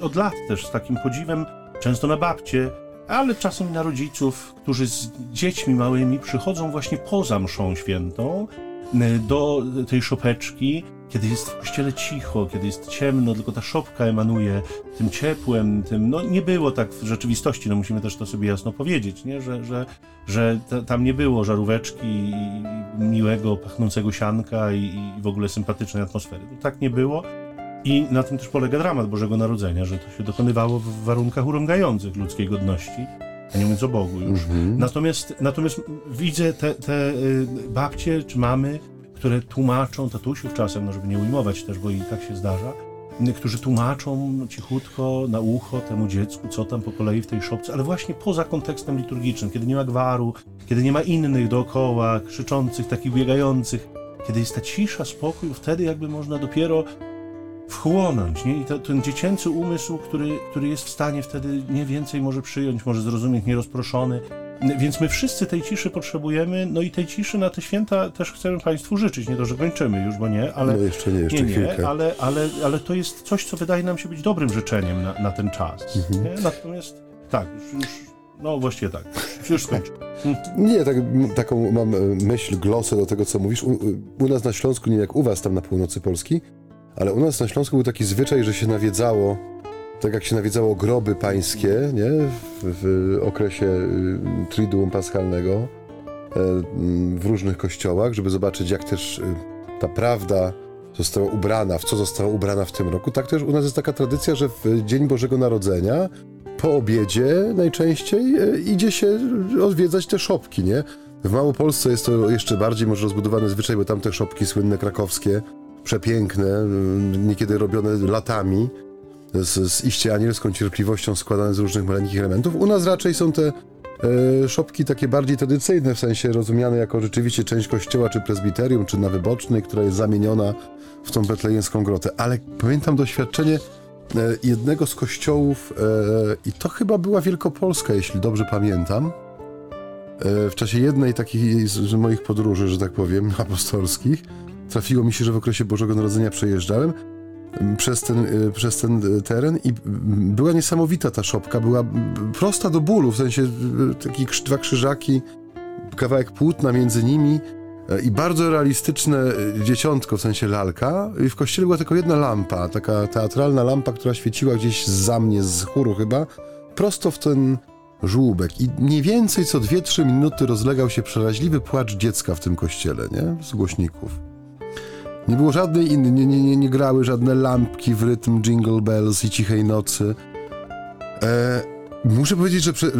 y, od lat też z takim podziwem, często na babcie, ale czasem na rodziców, którzy z dziećmi małymi przychodzą właśnie poza mszą świętą y, do tej szopeczki kiedy jest w kościele cicho, kiedy jest ciemno, tylko ta szopka emanuje tym ciepłem, tym, no nie było tak w rzeczywistości, no musimy też to sobie jasno powiedzieć, nie? że, że, że tam nie było żaróweczki i miłego, pachnącego sianka i, i w ogóle sympatycznej atmosfery. To tak nie było i na tym też polega dramat Bożego Narodzenia, że to się dokonywało w warunkach urągających ludzkiej godności, a nie mówiąc o Bogu już. Mhm. Natomiast, natomiast widzę te, te y, babcie czy mamy, które tłumaczą, tatusiów czasem, no żeby nie ujmować też, bo i tak się zdarza, którzy tłumaczą cichutko na ucho temu dziecku, co tam po kolei w tej szopce, ale właśnie poza kontekstem liturgicznym, kiedy nie ma gwaru, kiedy nie ma innych dookoła, krzyczących, takich biegających, kiedy jest ta cisza, spokój, wtedy jakby można dopiero wchłonąć, nie? I to, ten dziecięcy umysł, który, który jest w stanie wtedy nie więcej może przyjąć, może zrozumieć, nierozproszony, więc my wszyscy tej ciszy potrzebujemy, no i tej ciszy na te święta też chcemy Państwu życzyć. Nie to, że kończymy już, bo nie, ale. No jeszcze nie, jeszcze nie, nie ale, ale, ale to jest coś, co wydaje nam się być dobrym życzeniem na, na ten czas. Mhm. Natomiast tak, już, już, no właściwie tak, już skończę. Nie, tak, taką mam e, myśl, glosę do tego, co mówisz. U, u nas na Śląsku, nie jak u was tam na północy Polski, ale u nas na Śląsku był taki zwyczaj, że się nawiedzało tak jak się nawiedzało groby pańskie nie? W, okresie y, Triduum Paschalnego e, w różnych kościołach, żeby zobaczyć, jak też y, ta prawda została ubrana, w co została ubrana w tym roku. Tak też u nas jest taka tradycja, że w Dzień Bożego Narodzenia po obiedzie najczęściej e, idzie się odwiedzać te szopki, nie? W Małopolsce jest to jeszcze bardziej może rozbudowany zwyczaj, bo tam te szopki słynne krakowskie, przepiękne, mm, niekiedy robione latami, z, z iście anielską cierpliwością składane z różnych maleńkich elementów. U nas raczej są te e, szopki takie bardziej tradycyjne, w sensie rozumiane jako rzeczywiście część kościoła, czy prezbiterium, czy na wybocznej, która jest zamieniona w tą betlejemską grotę. Ale pamiętam doświadczenie e, jednego z kościołów e, i to chyba była Wielkopolska, jeśli dobrze pamiętam. E, w czasie jednej takich z, z moich podróży, że tak powiem, apostolskich, trafiło mi się, że w okresie Bożego Narodzenia przejeżdżałem przez ten, y, przez ten y, teren i była niesamowita ta szopka, była prosta do bólu, w sensie y, takie dwa krzyżaki, kawałek płótna między nimi i bardzo realistyczne dzieciątko, w sensie lalka i w kościele była tylko jedna lampa, taka teatralna lampa, która świeciła gdzieś za mnie, z chóru chyba, prosto w ten żłóbek i mniej więcej co 2-3 minuty rozlegał się przeraźliwy płacz dziecka w tym kościele, nie? Z głośników. Nie było żadnej innej, nie, nie, nie, nie grały żadne lampki w rytm Jingle Bells i Cichej Nocy. E, muszę powiedzieć, że prze,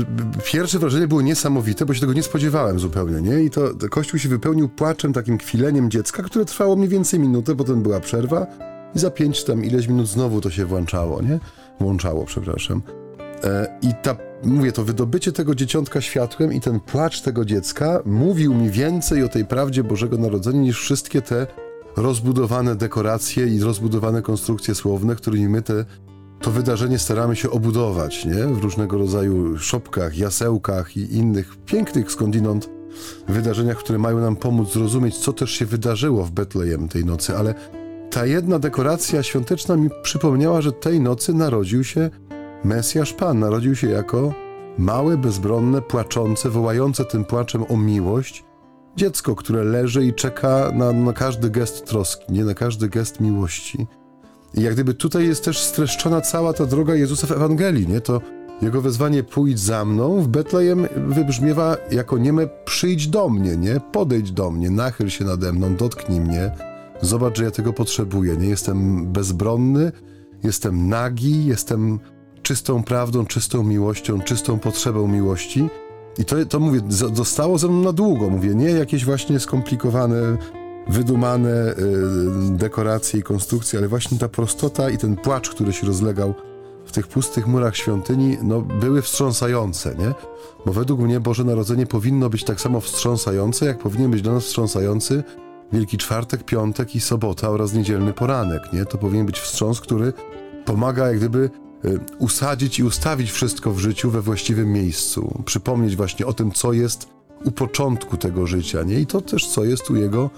pierwsze wrażenie było niesamowite, bo się tego nie spodziewałem zupełnie, nie? I to, to kościół się wypełnił płaczem, takim kwileniem dziecka, które trwało mniej więcej minutę, potem była przerwa i za pięć tam ileś minut znowu to się włączało, nie? Włączało, przepraszam. E, I ta, mówię, to wydobycie tego dzieciątka światłem i ten płacz tego dziecka mówił mi więcej o tej prawdzie Bożego Narodzenia niż wszystkie te rozbudowane dekoracje i rozbudowane konstrukcje słowne, którymi my te, to wydarzenie staramy się obudować, nie? W różnego rodzaju szopkach, jasełkach i innych pięknych skądinąd wydarzeniach, które mają nam pomóc zrozumieć, co też się wydarzyło w Betlejem tej nocy, ale ta jedna dekoracja świąteczna mi przypomniała, że tej nocy narodził się Mesjasz Pan, narodził się jako małe, bezbronne, płaczące, wołające tym płaczem o miłość, dziecko, które leży i czeka na, na każdy gest troski, nie na każdy gest miłości. I jak gdyby tutaj jest też streszczona cała ta droga Jezusa w Ewangelii, nie? To jego wezwanie pójdź za mną w Betlejem wybrzmiewa jako nieme przyjdź do mnie, nie? Podejdź do mnie, nachyl się nade mną, dotknij mnie. Zobacz, że ja tego potrzebuję, nie? Jestem bezbronny, jestem nagi, jestem czystą prawdą, czystą miłością, czystą potrzebą miłości i to, to mówię, zostało ze mną na długo, mówię, nie jakieś właśnie skomplikowane, wydumane y, dekoracje i konstrukcje, ale właśnie ta prostota i ten płacz, który się rozlegał w tych pustych murach świątyni, no były wstrząsające, nie? Bo według mnie Boże Narodzenie powinno być tak samo wstrząsające, jak powinien być dla nas wstrząsający Wielki Czwartek, Piątek i Sobota oraz niedzielny poranek, nie? To powinien być wstrząs, który pomaga jak gdyby usadzić i ustawić wszystko w życiu we właściwym miejscu. Przypomnieć właśnie o tym, co jest u początku tego życia, nie? I to też, co jest u jego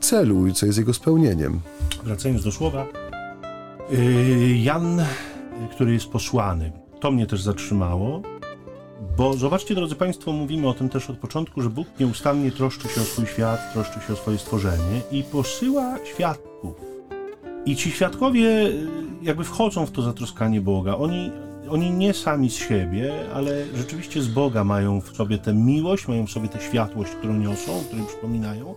celu i co jest jego spełnieniem. Wracając do słowa, yy, Jan, który jest posłany, to mnie też zatrzymało, bo zobaczcie, drodzy Państwo, mówimy o tym też od początku, że Bóg nieustannie troszczy się o swój świat, troszczy się o swoje stworzenie i posyła świadków i ci świadkowie y, jakby wchodzą w to zatroskanie Boga. Oni, oni nie sami z siebie, ale rzeczywiście z Boga mają w sobie tę miłość, mają w sobie tę światłość, którą niosą, którą przypominają.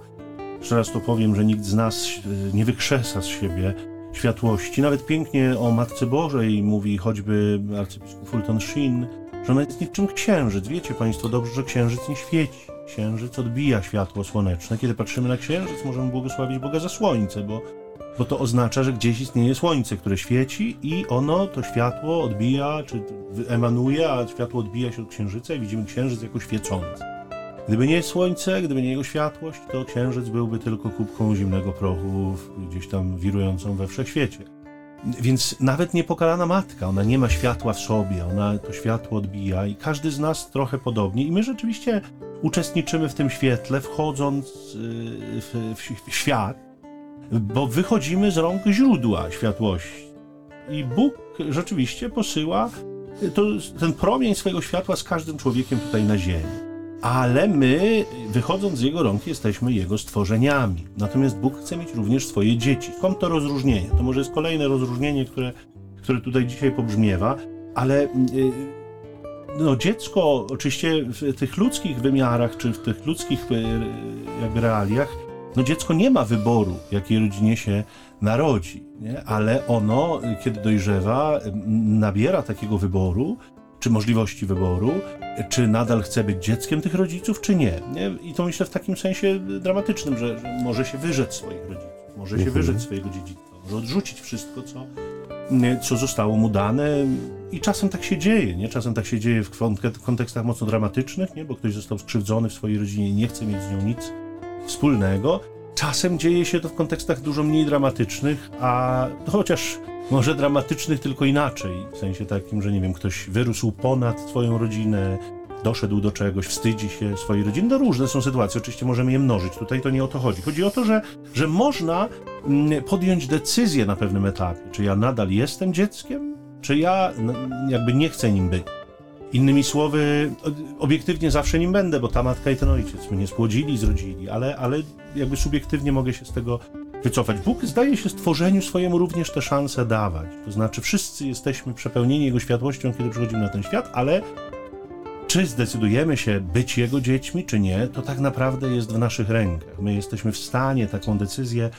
Jeszcze raz to powiem, że nikt z nas y, nie wykrzesa z siebie światłości. Nawet pięknie o Matce Bożej mówi choćby arcybiskup Fulton Sheen, że ona jest niczym księżyc. Wiecie Państwo dobrze, że księżyc nie świeci. Księżyc odbija światło słoneczne. Kiedy patrzymy na księżyc, możemy błogosławić Boga za słońce, bo bo to oznacza, że gdzieś istnieje słońce, które świeci i ono to światło odbija, czy emanuje, a światło odbija się od księżyca i widzimy księżyc jako świecący. Gdyby nie słońce, gdyby nie jego światłość, to księżyc byłby tylko kubką zimnego prochu gdzieś tam wirującą we wszechświecie. Więc nawet niepokalana matka, ona nie ma światła w sobie, ona to światło odbija i każdy z nas trochę podobnie. I my rzeczywiście uczestniczymy w tym świetle, wchodząc y, w, w, w świat, bo wychodzimy z rąk źródła światłości. I Bóg rzeczywiście posyła to, ten promień swojego światła z każdym człowiekiem tutaj na ziemi. Ale my, wychodząc z Jego rąk, jesteśmy Jego stworzeniami. Natomiast Bóg chce mieć również swoje dzieci. Skąd to rozróżnienie? To może jest kolejne rozróżnienie, które, które tutaj dzisiaj pobrzmiewa, ale y, no, dziecko oczywiście w tych ludzkich wymiarach, czy w tych ludzkich y, jakby realiach No dziecko nie ma wyboru, jakiej rodzinie się narodzi, nie? ale ono, kiedy dojrzewa, nabiera takiego wyboru, czy możliwości wyboru, czy nadal chce być dzieckiem tych rodziców, czy nie. nie? I to myślę w takim sensie dramatycznym, że, że może się wyrzec swoich rodziców, może się mhm. wyrzec swojego dziedzictwa, może odrzucić wszystko, co, co zostało mu dane. I czasem tak się dzieje, nie? Czasem tak się dzieje w kontekstach mocno dramatycznych, nie? Bo ktoś został skrzywdzony w swojej rodzinie i nie chce mieć z nią nic wspólnego. Czasem dzieje się to w kontekstach dużo mniej dramatycznych, a chociaż może dramatycznych tylko inaczej, w sensie takim, że nie wiem, ktoś wyrósł ponad twoją rodzinę, doszedł do czegoś, wstydzi się swojej rodziny. No różne są sytuacje, oczywiście możemy je mnożyć. Tutaj to nie o to chodzi. Chodzi o to, że, że można mm, podjąć decyzję na pewnym etapie, czy ja nadal jestem dzieckiem, czy ja jakby nie chcę nim być. Innymi słowy, obiektywnie zawsze nim będę, bo ta matka i ten ojciec mnie spłodzili, zrodzili, ale, ale jakby subiektywnie mogę się z tego wycofać. Bóg zdaje się stworzeniu swojemu również tę szansę dawać. To znaczy, wszyscy jesteśmy przepełnieni Jego światłością, kiedy przychodzimy na ten świat, ale czy zdecydujemy się być Jego dziećmi, czy nie, to tak naprawdę jest w naszych rękach. My jesteśmy w stanie taką decyzję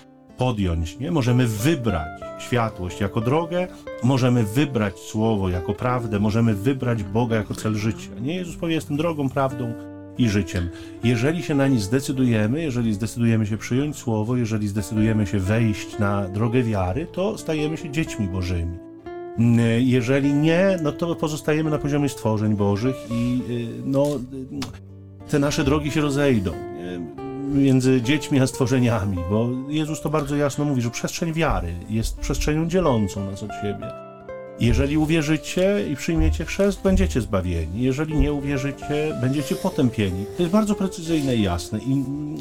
podjąć, nie? Możemy wybrać światłość jako drogę, możemy wybrać Słowo jako prawdę, możemy wybrać Boga jako cel życia. Nie, Jezus powie, jestem drogą, prawdą i życiem. Jeżeli się na nie zdecydujemy, jeżeli zdecydujemy się przyjąć Słowo, jeżeli zdecydujemy się wejść na drogę wiary, to stajemy się dziećmi Bożymi. Jeżeli nie, no to pozostajemy na poziomie stworzeń Bożych i y, no, te nasze drogi się rozejdą. Nie? Między dziećmi a stworzeniami, bo Jezus to bardzo jasno mówi, że przestrzeń wiary jest przestrzenią dzielącą nas od siebie. Jeżeli uwierzycie i przyjmiecie chrzest, będziecie zbawieni. Jeżeli nie uwierzycie, będziecie potępieni. To jest bardzo precyzyjne i jasne. I mm,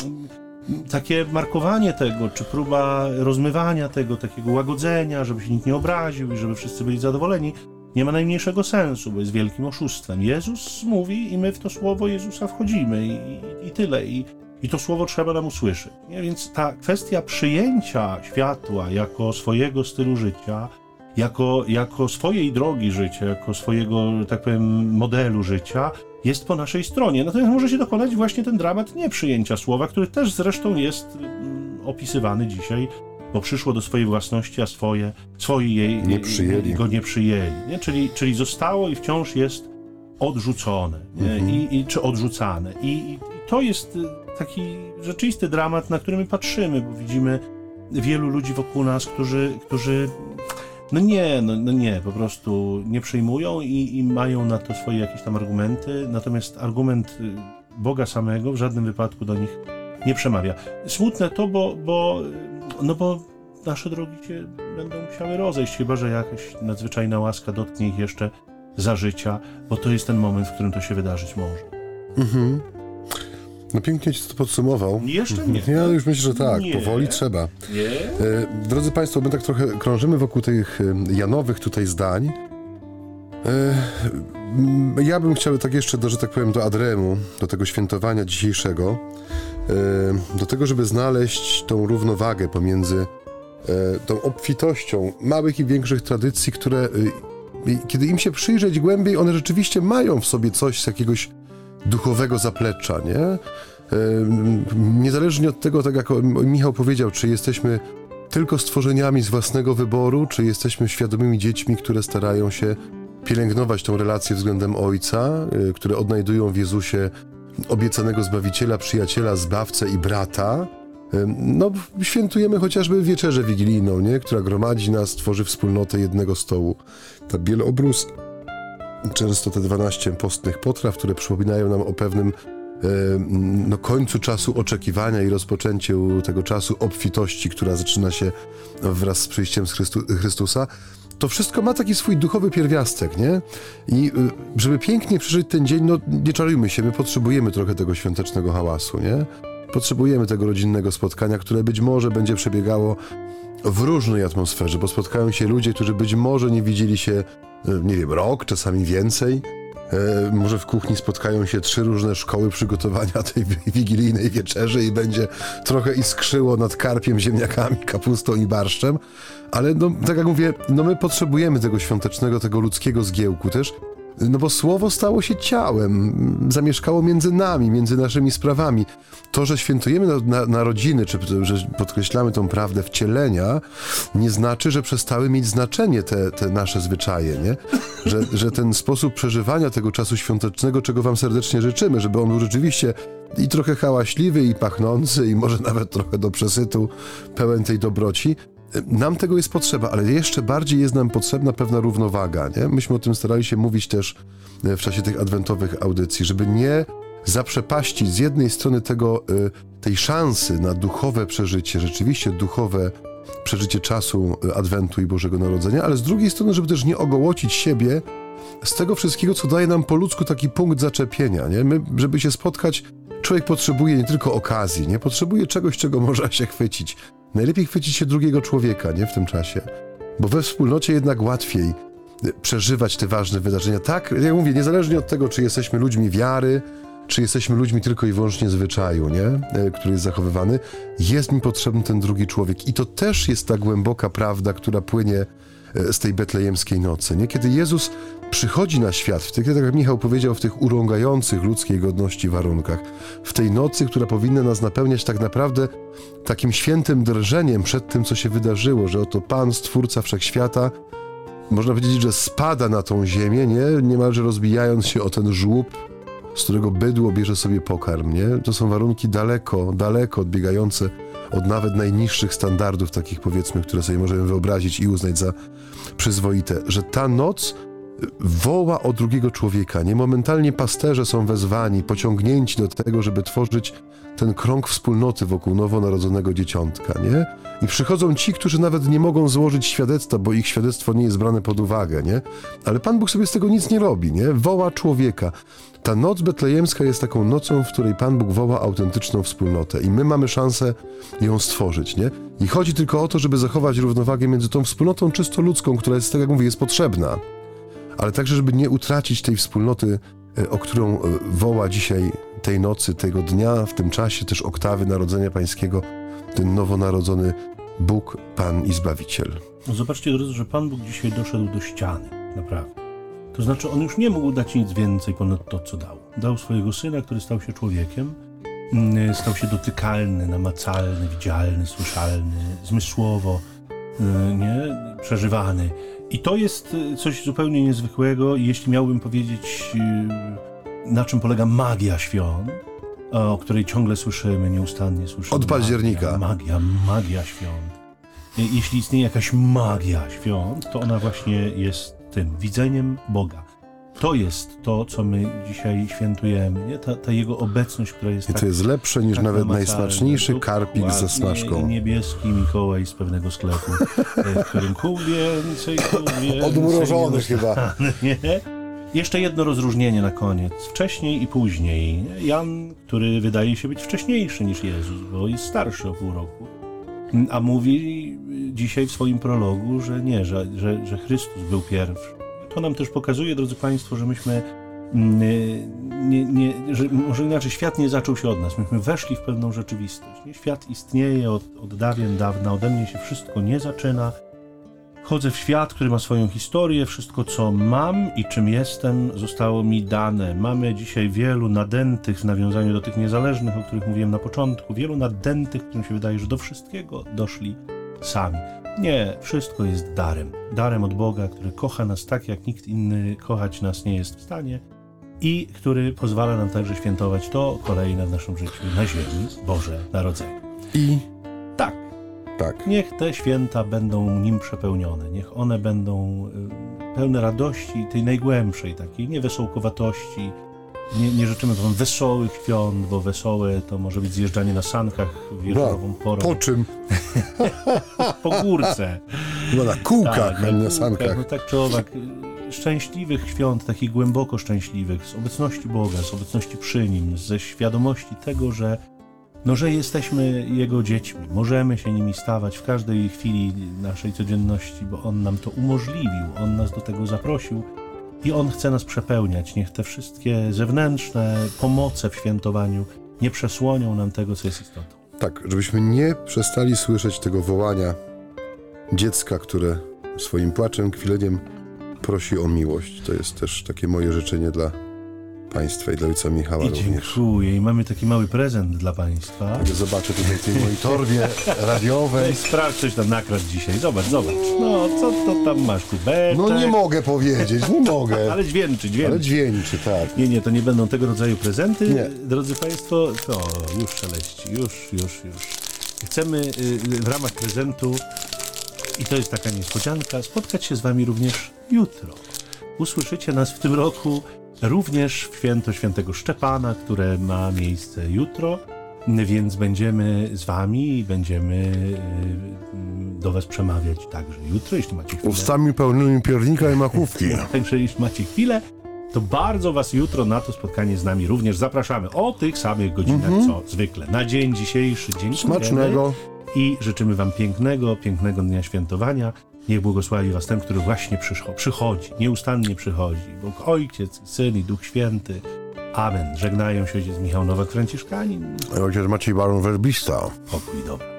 takie markowanie tego, czy próba rozmywania tego, takiego łagodzenia, żeby się nikt nie obraził i żeby wszyscy byli zadowoleni, nie ma najmniejszego sensu, bo jest wielkim oszustwem. Jezus mówi i my w to słowo Jezusa wchodzimy i, i tyle. I i to słowo trzeba nam usłyszeć. Nie? Więc ta kwestia przyjęcia światła jako swojego stylu życia, jako, jako swojej drogi życia, jako swojego, tak powiem, modelu życia, jest po naszej stronie. Natomiast może się dokonać właśnie ten dramat nieprzyjęcia słowa, który też zresztą jest mm, opisywany dzisiaj, bo przyszło do swojej własności, a swoje, swoi jej nie przyjęli. go nie przyjęli. Nie? Czyli, czyli zostało i wciąż jest odrzucone, mhm. I, I, czy odrzucane. I, I to jest taki rzeczywisty dramat, na który my patrzymy, bo widzimy wielu ludzi wokół nas, którzy, którzy no nie, no, no nie, po prostu nie przyjmują i, i mają na to swoje jakieś tam argumenty, natomiast argument y, Boga samego w żadnym wypadku do nich nie przemawia. Smutne to, bo, bo, no bo nasze drogi się będą musiały rozejść, chyba że jakaś nadzwyczajna łaska dotknie ich jeszcze za życia, bo to jest ten moment, w którym to się wydarzyć może. Mhm. No pięknie ci to podsumował. Jeszcze nie. Ja już myślę, że tak, nie. powoli trzeba. Nie? E, drodzy Państwo, my tak trochę krążymy wokół tych e, Janowych tutaj zdań. E, ja bym chciał tak jeszcze, do, że tak powiem, do Adremu, do tego świętowania dzisiejszego, do tego, żeby znaleźć tą równowagę pomiędzy tą obfitością małych i większych tradycji, które kiedy im się przyjrzeć głębiej, one rzeczywiście mają w sobie coś z jakiegoś duchowego zaplecza, nie? Niezależnie od tego, tak jak Michał powiedział, czy jesteśmy tylko stworzeniami z własnego wyboru, czy jesteśmy świadomymi dziećmi, które starają się pielęgnować tą relację względem Ojca, y, które odnajdują w Jezusie obiecanego Zbawiciela, przyjaciela, Zbawcę i brata. No, świętujemy chociażby wieczerzę wigilijną, nie? która gromadzi nas, tworzy wspólnotę jednego stołu. Ta bielobrus często te 12 postnych potraw, które przypominają nam o pewnym e, no, końcu czasu oczekiwania i rozpoczęciu tego czasu obfitości, która zaczyna się wraz z przyjściem z Chrystu, Chrystusa, to wszystko ma taki swój duchowy pierwiastek, nie? I y, żeby pięknie przeżyć ten dzień, no nie czarujmy się, my potrzebujemy trochę tego świątecznego hałasu, nie? Potrzebujemy tego rodzinnego spotkania, które być może będzie przebiegało w różnej atmosferze, bo spotkają się ludzie, którzy być może nie widzieli się E, nie wiem, rok, czasami więcej. E, może w kuchni spotkają się trzy różne szkoły przygotowania tej wigilijnej wieczerzy i będzie trochę iskrzyło nad karpiem, ziemniakami, kapustą i barszczem. Ale no, tak jak mówię, no my potrzebujemy tego świątecznego, tego ludzkiego zgiełku też. No bo słowo stało się ciałem, zamieszkało między nami, między naszymi sprawami. To, że świętujemy narodziny, czy że podkreślamy tą prawdę wcielenia, nie znaczy, że przestały mieć znaczenie te, te nasze zwyczaje, nie? Że, że ten sposób przeżywania tego czasu świątecznego, czego Wam serdecznie życzymy, żeby on był rzeczywiście i trochę hałaśliwy, i pachnący, i może nawet trochę do przesytu, pełen tej dobroci, nam tego jest potrzeba, ale jeszcze bardziej jest nam potrzebna pewna równowaga. Nie? Myśmy o tym starali się mówić też e, w czasie tych adwentowych audycji, żeby nie zaprzepaścić z jednej strony tego, e, tej szansy na duchowe przeżycie, rzeczywiście duchowe przeżycie czasu e, Adwentu i Bożego Narodzenia, ale z drugiej strony, żeby też nie ogołocić siebie z tego wszystkiego, co daje nam po ludzku taki punkt zaczepienia. Nie? My, żeby się spotkać, człowiek potrzebuje nie tylko okazji, nie potrzebuje czegoś, czego może się chwycić. Najlepiej chwycić się drugiego człowieka, nie w tym czasie. Bo we wspólnocie jednak łatwiej e, przeżywać te ważne wydarzenia. Tak, jak mówię, niezależnie od tego, czy jesteśmy ludźmi wiary, czy jesteśmy ludźmi tylko i wyłącznie zwyczaju, nie? E, który jest zachowywany, jest mi potrzebny ten drugi człowiek. I to też jest ta głęboka prawda, która płynie e, z tej betlejemskiej nocy. Nie? Kiedy Jezus przychodzi na świat, w tych, tak jak Michał powiedział, w tych urągających ludzkiej godności warunkach, w tej nocy, która powinna nas napełniać tak naprawdę takim świętym drżeniem przed tym, co się wydarzyło, że oto Pan, Stwórca Wszechświata, można powiedzieć, że spada na tą ziemię, nie? niemalże rozbijając się o ten żłób, z którego bydło bierze sobie pokarm. Nie? To są warunki daleko, daleko odbiegające od nawet najniższych standardów, takich powiedzmy, które sobie możemy wyobrazić i uznać za przyzwoite, że ta noc woła o drugiego człowieka. Nie momentalnie pasterze są wezwani, pociągnięci do tego, żeby tworzyć ten krąg wspólnoty wokół nowonarodzonego dzieciątka, nie? I przychodzą ci, którzy nawet nie mogą złożyć świadectwa, bo ich świadectwo nie jest brane pod uwagę, nie? Ale Pan Bóg sobie z tego nic nie robi, nie? Woła człowieka. Ta noc betlejemska jest taką nocą, w której Pan Bóg woła autentyczną wspólnotę i my mamy szansę ją stworzyć, nie? I chodzi tylko o to, żeby zachować równowagę między tą wspólnotą czysto ludzką, która jest, tak jak mówię, jest potrzebna, ale także, żeby nie utracić tej wspólnoty, e, o którą e, woła dzisiaj tej nocy, tego dnia, w tym czasie też oktawy Narodzenia Pańskiego, ten nowonarodzony Bóg, Pan i Zbawiciel. No zobaczcie, drodzy, że Pan Bóg dzisiaj doszedł do ściany, naprawdę. To znaczy, on już nie mógł dać nic więcej ponad to, co dał. Dał swojego syna, który stał się człowiekiem, mm, stał się dotykalny, namacalny, widzialny, słyszalny, zmysłowo, e, nie, przeżywany. I to jest y, coś zupełnie niezwykłego, jeśli miałbym powiedzieć, y, na czym polega magia świąt, o której ciągle słyszymy, nieustannie słyszymy. Od października. Magia, magia, magia świąt. Jeśli istnieje jakaś magia świąt, to ona właśnie jest tym widzeniem Boga to jest to, co my dzisiaj świętujemy, nie? Ta, ta jego obecność, która jest I tak, to jest lepsze niż tak nawet najsmaczniejszy karpik ze smażką. Niebieski Mikołaj z pewnego sklepu, e, w którym kół więcej, kół więcej. Odmrożony chyba. Nie? Jeszcze jedno rozróżnienie na koniec. Wcześniej i później. Jan, który wydaje się być wcześniejszy niż Jezus, bo jest starszy o pół roku. A mówi dzisiaj w swoim prologu, że nie, że, że, że Chrystus był pierwszy to nam też pokazuje, drodzy Państwo, że myśmy mm, nie, nie, że może inaczej, świat nie zaczął się od nas. Myśmy weszli w pewną rzeczywistość. Nie? Świat istnieje od, od dawien dawna, ode mnie się wszystko nie zaczyna. Chodzę w świat, który ma swoją historię, wszystko co mam i czym jestem zostało mi dane. Mamy dzisiaj wielu nadętych w nawiązaniu do tych niezależnych, o których mówiłem na początku, wielu nadętych, którym się wydaje, że do wszystkiego doszli sami. Nie, wszystko jest darem. Darem od Boga, który kocha nas tak, jak nikt inny kochać nas nie jest w stanie i który pozwala nam także świętować to kolejne w naszym życiu na ziemi Boże Narodzenie. I tak, tak. Niech te święta będą nim przepełnione, niech one będą y, pełne radości, tej najgłębszej takiej, nie wesołkowatości, nie, nie życzymy wam wesołych świąt, bo wesołe to może być zjeżdżanie na sankach wieczorową no, porą. Po czym? po górce. No na kółkach, tak, na sankach. No tak czy owak. Szczęśliwych świąt, takich głęboko szczęśliwych, z obecności Boga, z obecności przy Nim, ze świadomości tego, że no, że jesteśmy Jego dziećmi, możemy się nimi stawać w każdej chwili naszej codzienności, bo On nam to umożliwił, On nas do tego zaprosił i On chce nas przepełniać. Niech te wszystkie zewnętrzne pomoce w świętowaniu nie przesłonią nam tego, co jest istotą. Tak, żebyśmy nie przestali słyszeć tego wołania dziecka, które swoim płaczem, kwileniem prosi o miłość. To jest też takie moje życzenie dla Państwa i dla ojca Michała I również. dziękuję. I mamy taki mały prezent dla Państwa. Zobaczę tutaj w tej mojej torbie radiowej. Sprawdź, coś tam nakradł dzisiaj. Zobacz, zobacz. No, co to tam masz? Kubeczek. No nie mogę powiedzieć, nie mogę. Ale dźwięczy, dźwięczy. Ale dźwięczy, tak. Nie, nie, to nie będą tego rodzaju prezenty, Nie. drodzy Państwo. To już szeleści, już, już, już. Chcemy y, w ramach prezentu, i to jest taka niespodzianka, spotkać się z Wami również jutro. Usłyszycie nas w tym roku również w święto świętego Szczepana, które ma miejsce jutro, więc będziemy z Wami i będziemy y, do Was przemawiać także jutro, jeśli macie chwilę. Ustami pełnymi piernika i makówki. Także jeśli macie chwilę, to bardzo Was jutro na to spotkanie z nami również zapraszamy o tych samych godzinach, co zwykle. Na dzień dzisiejszy, dzień Smacznego. I życzymy Wam pięknego, pięknego dnia świętowania. Niech błogosławi Was ten, który właśnie przycho- przychodzi, nieustannie przychodzi. Bóg Ojciec, Syn i Duch Święty. Amen. Żegnają się ojciec Michał Nowak-Franciszkanin. Ojciec Maciej Baron Werbista. Pokój i dobro.